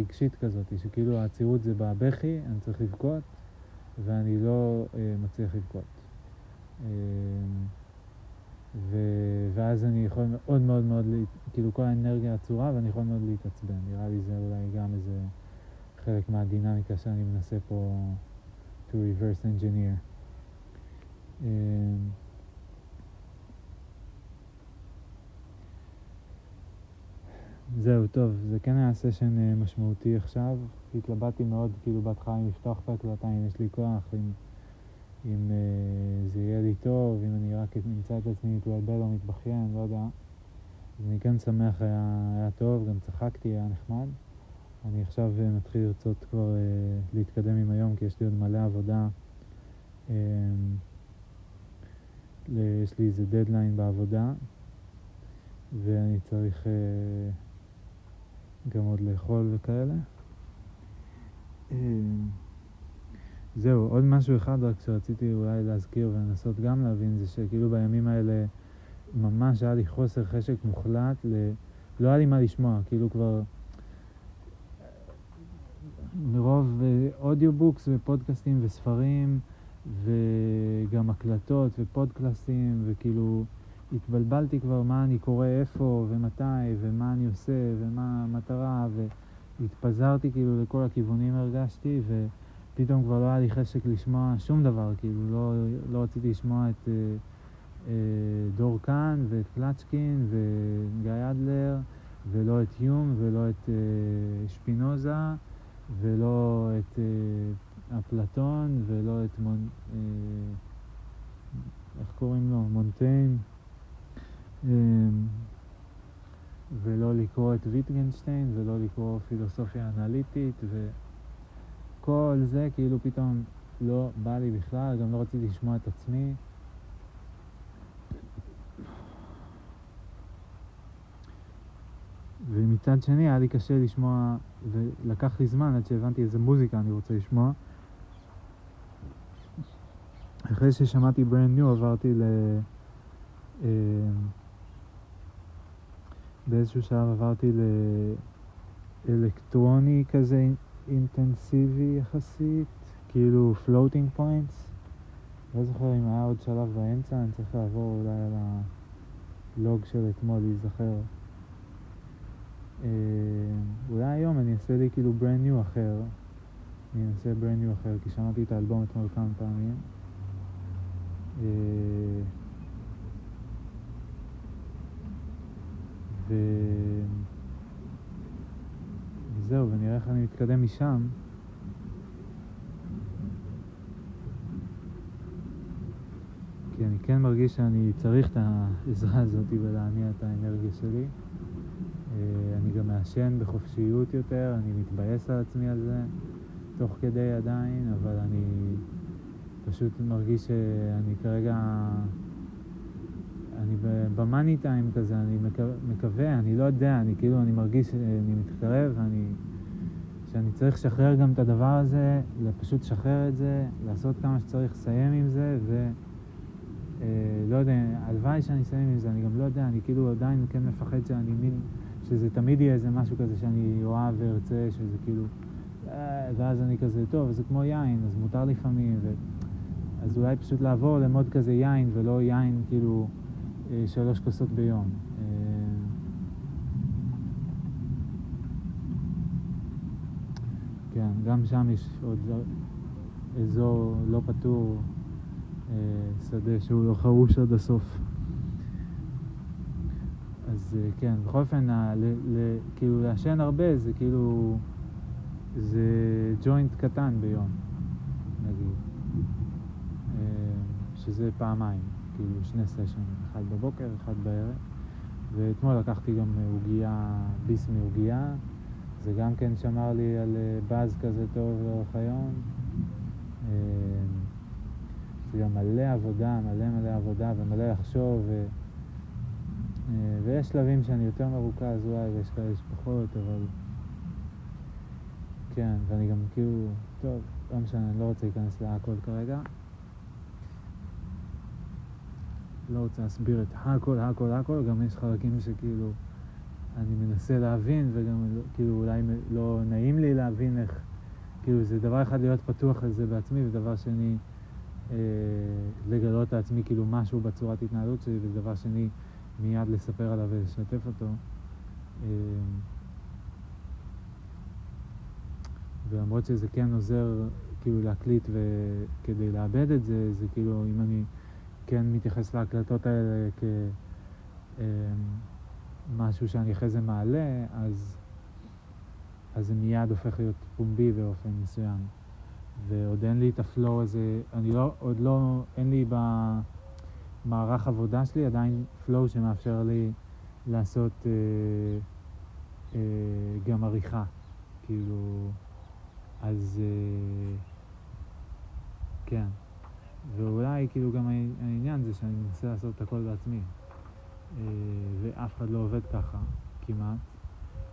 [SPEAKER 1] רגשית כזאת, שכאילו העצירות זה בבכי, אני צריך לבכות, ואני לא אה, מצליח לבכות. אה, ו... ואז אני יכול מאוד מאוד מאוד, כאילו כל האנרגיה עצורה ואני יכול מאוד להתעצבן. נראה לי זה אולי גם איזה חלק מהדינמיקה שאני מנסה פה to reverse engineer. אה, זהו, טוב, זה כן היה סשן אה, משמעותי עכשיו. התלבטתי מאוד, כאילו, בהתחלה אם לפתוח את ההקלטה, אם יש לי כוח, אם, אם אה, זה יהיה לי טוב, אם אני רק אמצא את עצמי מתבלבל או מתבכיין, לא יודע. אז אני כן שמח, היה, היה טוב, גם צחקתי, היה נחמד. אני עכשיו אה, מתחיל לרצות כבר אה, להתקדם עם היום, כי יש לי עוד מלא עבודה. אה, יש לי איזה דדליין בעבודה, ואני צריך... אה, גם עוד לאכול וכאלה. זהו, עוד משהו אחד רק שרציתי אולי להזכיר ולנסות גם להבין, זה שכאילו בימים האלה ממש היה לי חוסר חשק מוחלט, ל... לא היה לי מה לשמוע, כאילו כבר מרוב אודיובוקס אה, ופודקאסטים וספרים וגם הקלטות ופודקאסטים וכאילו התבלבלתי כבר מה אני קורא איפה ומתי ומה אני עושה ומה המטרה והתפזרתי כאילו לכל הכיוונים הרגשתי ופתאום כבר לא היה לי חשק לשמוע שום דבר, כאילו לא, לא רציתי לשמוע את אה, אה, דור קאן ואת קלצ'קין וגיא אדלר ולא את יום ולא את אה, שפינוזה ולא את אה, אפלטון ולא את מון... אה, איך קוראים לו? מונטיין. אמ, ולא לקרוא את ויטגנשטיין, ולא לקרוא פילוסופיה אנליטית, וכל זה כאילו פתאום לא בא לי בכלל, גם לא רציתי לשמוע את עצמי. ומצד שני היה לי קשה לשמוע, ולקח לי זמן עד שהבנתי איזה מוזיקה אני רוצה לשמוע. אחרי ששמעתי ברנד ניו עברתי ל... אמ, באיזשהו שלב עברתי לאלקטרוני כזה אינטנסיבי יחסית, כאילו Floating Points. לא זוכר אם היה עוד שלב באמצע, אני צריך לעבור אולי על הלוג של אתמול להיזכר. אולי היום אני אעשה לי כאילו brand new אחר. אני אנסה brand new אחר, כי שמעתי את האלבום אתמול כמה פעמים. אה, ו... וזהו, ונראה איך אני מתקדם משם. כי אני כן מרגיש שאני צריך את העזרה הזאת ולהניע את האנרגיה שלי. אה, אני גם מעשן בחופשיות יותר, אני מתבאס על עצמי על זה תוך כדי עדיין, אבל אני פשוט מרגיש שאני כרגע, אני במאני טיים כזה, אני מקווה, אני לא יודע, אני כאילו, אני מרגיש שאני מתקרב, אני, שאני צריך לשחרר גם את הדבר הזה, פשוט לשחרר את זה, לעשות כמה שצריך, לסיים עם זה, ו... אה, לא יודע, הלוואי שאני אסיים עם זה, אני גם לא יודע, אני כאילו עדיין כן מפחד שאני מין, שזה תמיד יהיה איזה משהו כזה שאני אוהב וארצה, שזה כאילו, אה, ואז אני כזה, טוב, זה כמו יין, אז מותר לפעמים, ו... אז אולי פשוט לעבור למוד כזה יין, ולא יין כאילו אה, שלוש כוסות ביום. כן, גם שם יש עוד אזור לא פתור. אה, שדה שהוא לא חרוש עד הסוף. אז אה, כן, בכל אופן, כאילו לעשן הרבה זה כאילו, זה ג'וינט קטן ביום, נגיד, אה, שזה פעמיים, כאילו שני סשנים, אחד בבוקר, אחד בערב, ואתמול לקחתי גם עוגייה, ביס מעוגייה, זה גם כן שמר לי על באז כזה טוב לאורך היום. זה גם מלא עבודה, מלא מלא עבודה ומלא לחשוב ו... אה, ויש שלבים שאני יותר מרוכז אולי ויש כאלה שפחות, אבל כן, ואני גם כאילו, טוב, לא משנה, אני לא רוצה להיכנס להכל כרגע. לא רוצה להסביר את הכל, הכל, הכל, גם יש חלקים שכאילו אני מנסה להבין וגם כאילו אולי לא נעים לי להבין איך, כאילו זה דבר אחד להיות פתוח לזה בעצמי ודבר שני אה, לגלות לעצמי כאילו משהו בצורת התנהלות שלי, ודבר שני, מיד לספר עליו ולשתף אותו. אה, ולמרות שזה כן עוזר כאילו להקליט וכדי לאבד את זה, זה כאילו אם אני כן מתייחס להקלטות האלה כמשהו אה, שאני אחרי זה מעלה, אז, אז זה מיד הופך להיות פומבי באופן מסוים. ועוד אין לי את הפלואו הזה, אני לא, עוד לא, אין לי במערך עבודה שלי עדיין פלואו שמאפשר לי לעשות אה, אה, גם עריכה, כאילו, אז אה, כן. ואולי כאילו גם העניין זה שאני מנסה לעשות את הכל בעצמי, אה, ואף אחד לא עובד ככה, כמעט.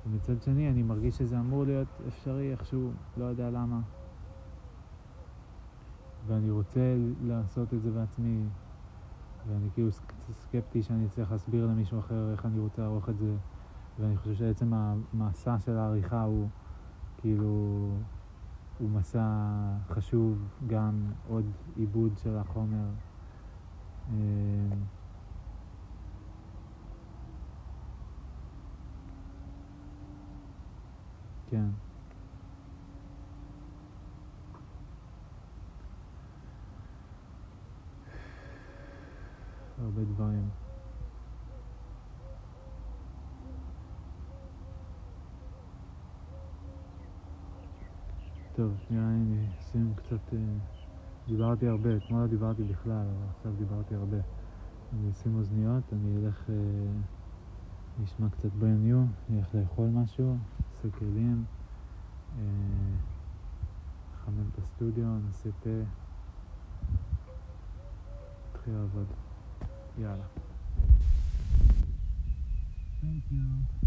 [SPEAKER 1] ומצד שני אני מרגיש שזה אמור להיות אפשרי איכשהו, לא יודע למה. ואני רוצה לעשות את זה בעצמי, ואני כאילו סקפטי שאני אצליח להסביר למישהו אחר איך אני רוצה לערוך את זה, ואני חושב שעצם המסע של העריכה הוא כאילו, הוא מסע חשוב, גם עוד עיבוד של החומר. אה, כן. הרבה דברים. טוב, שנייה, אני אשים קצת... אה, דיברתי הרבה, אתמול לא דיברתי בכלל, אבל עכשיו דיברתי הרבה. אני אשים אוזניות, אני אלך... אה, נשמע קצת ברן ניו, אני אלך לאכול משהו, אעשה כלים, אחמם אה, את הסטודיו, נעשה תה, נתחיל לעבוד. יאללה. Thank you.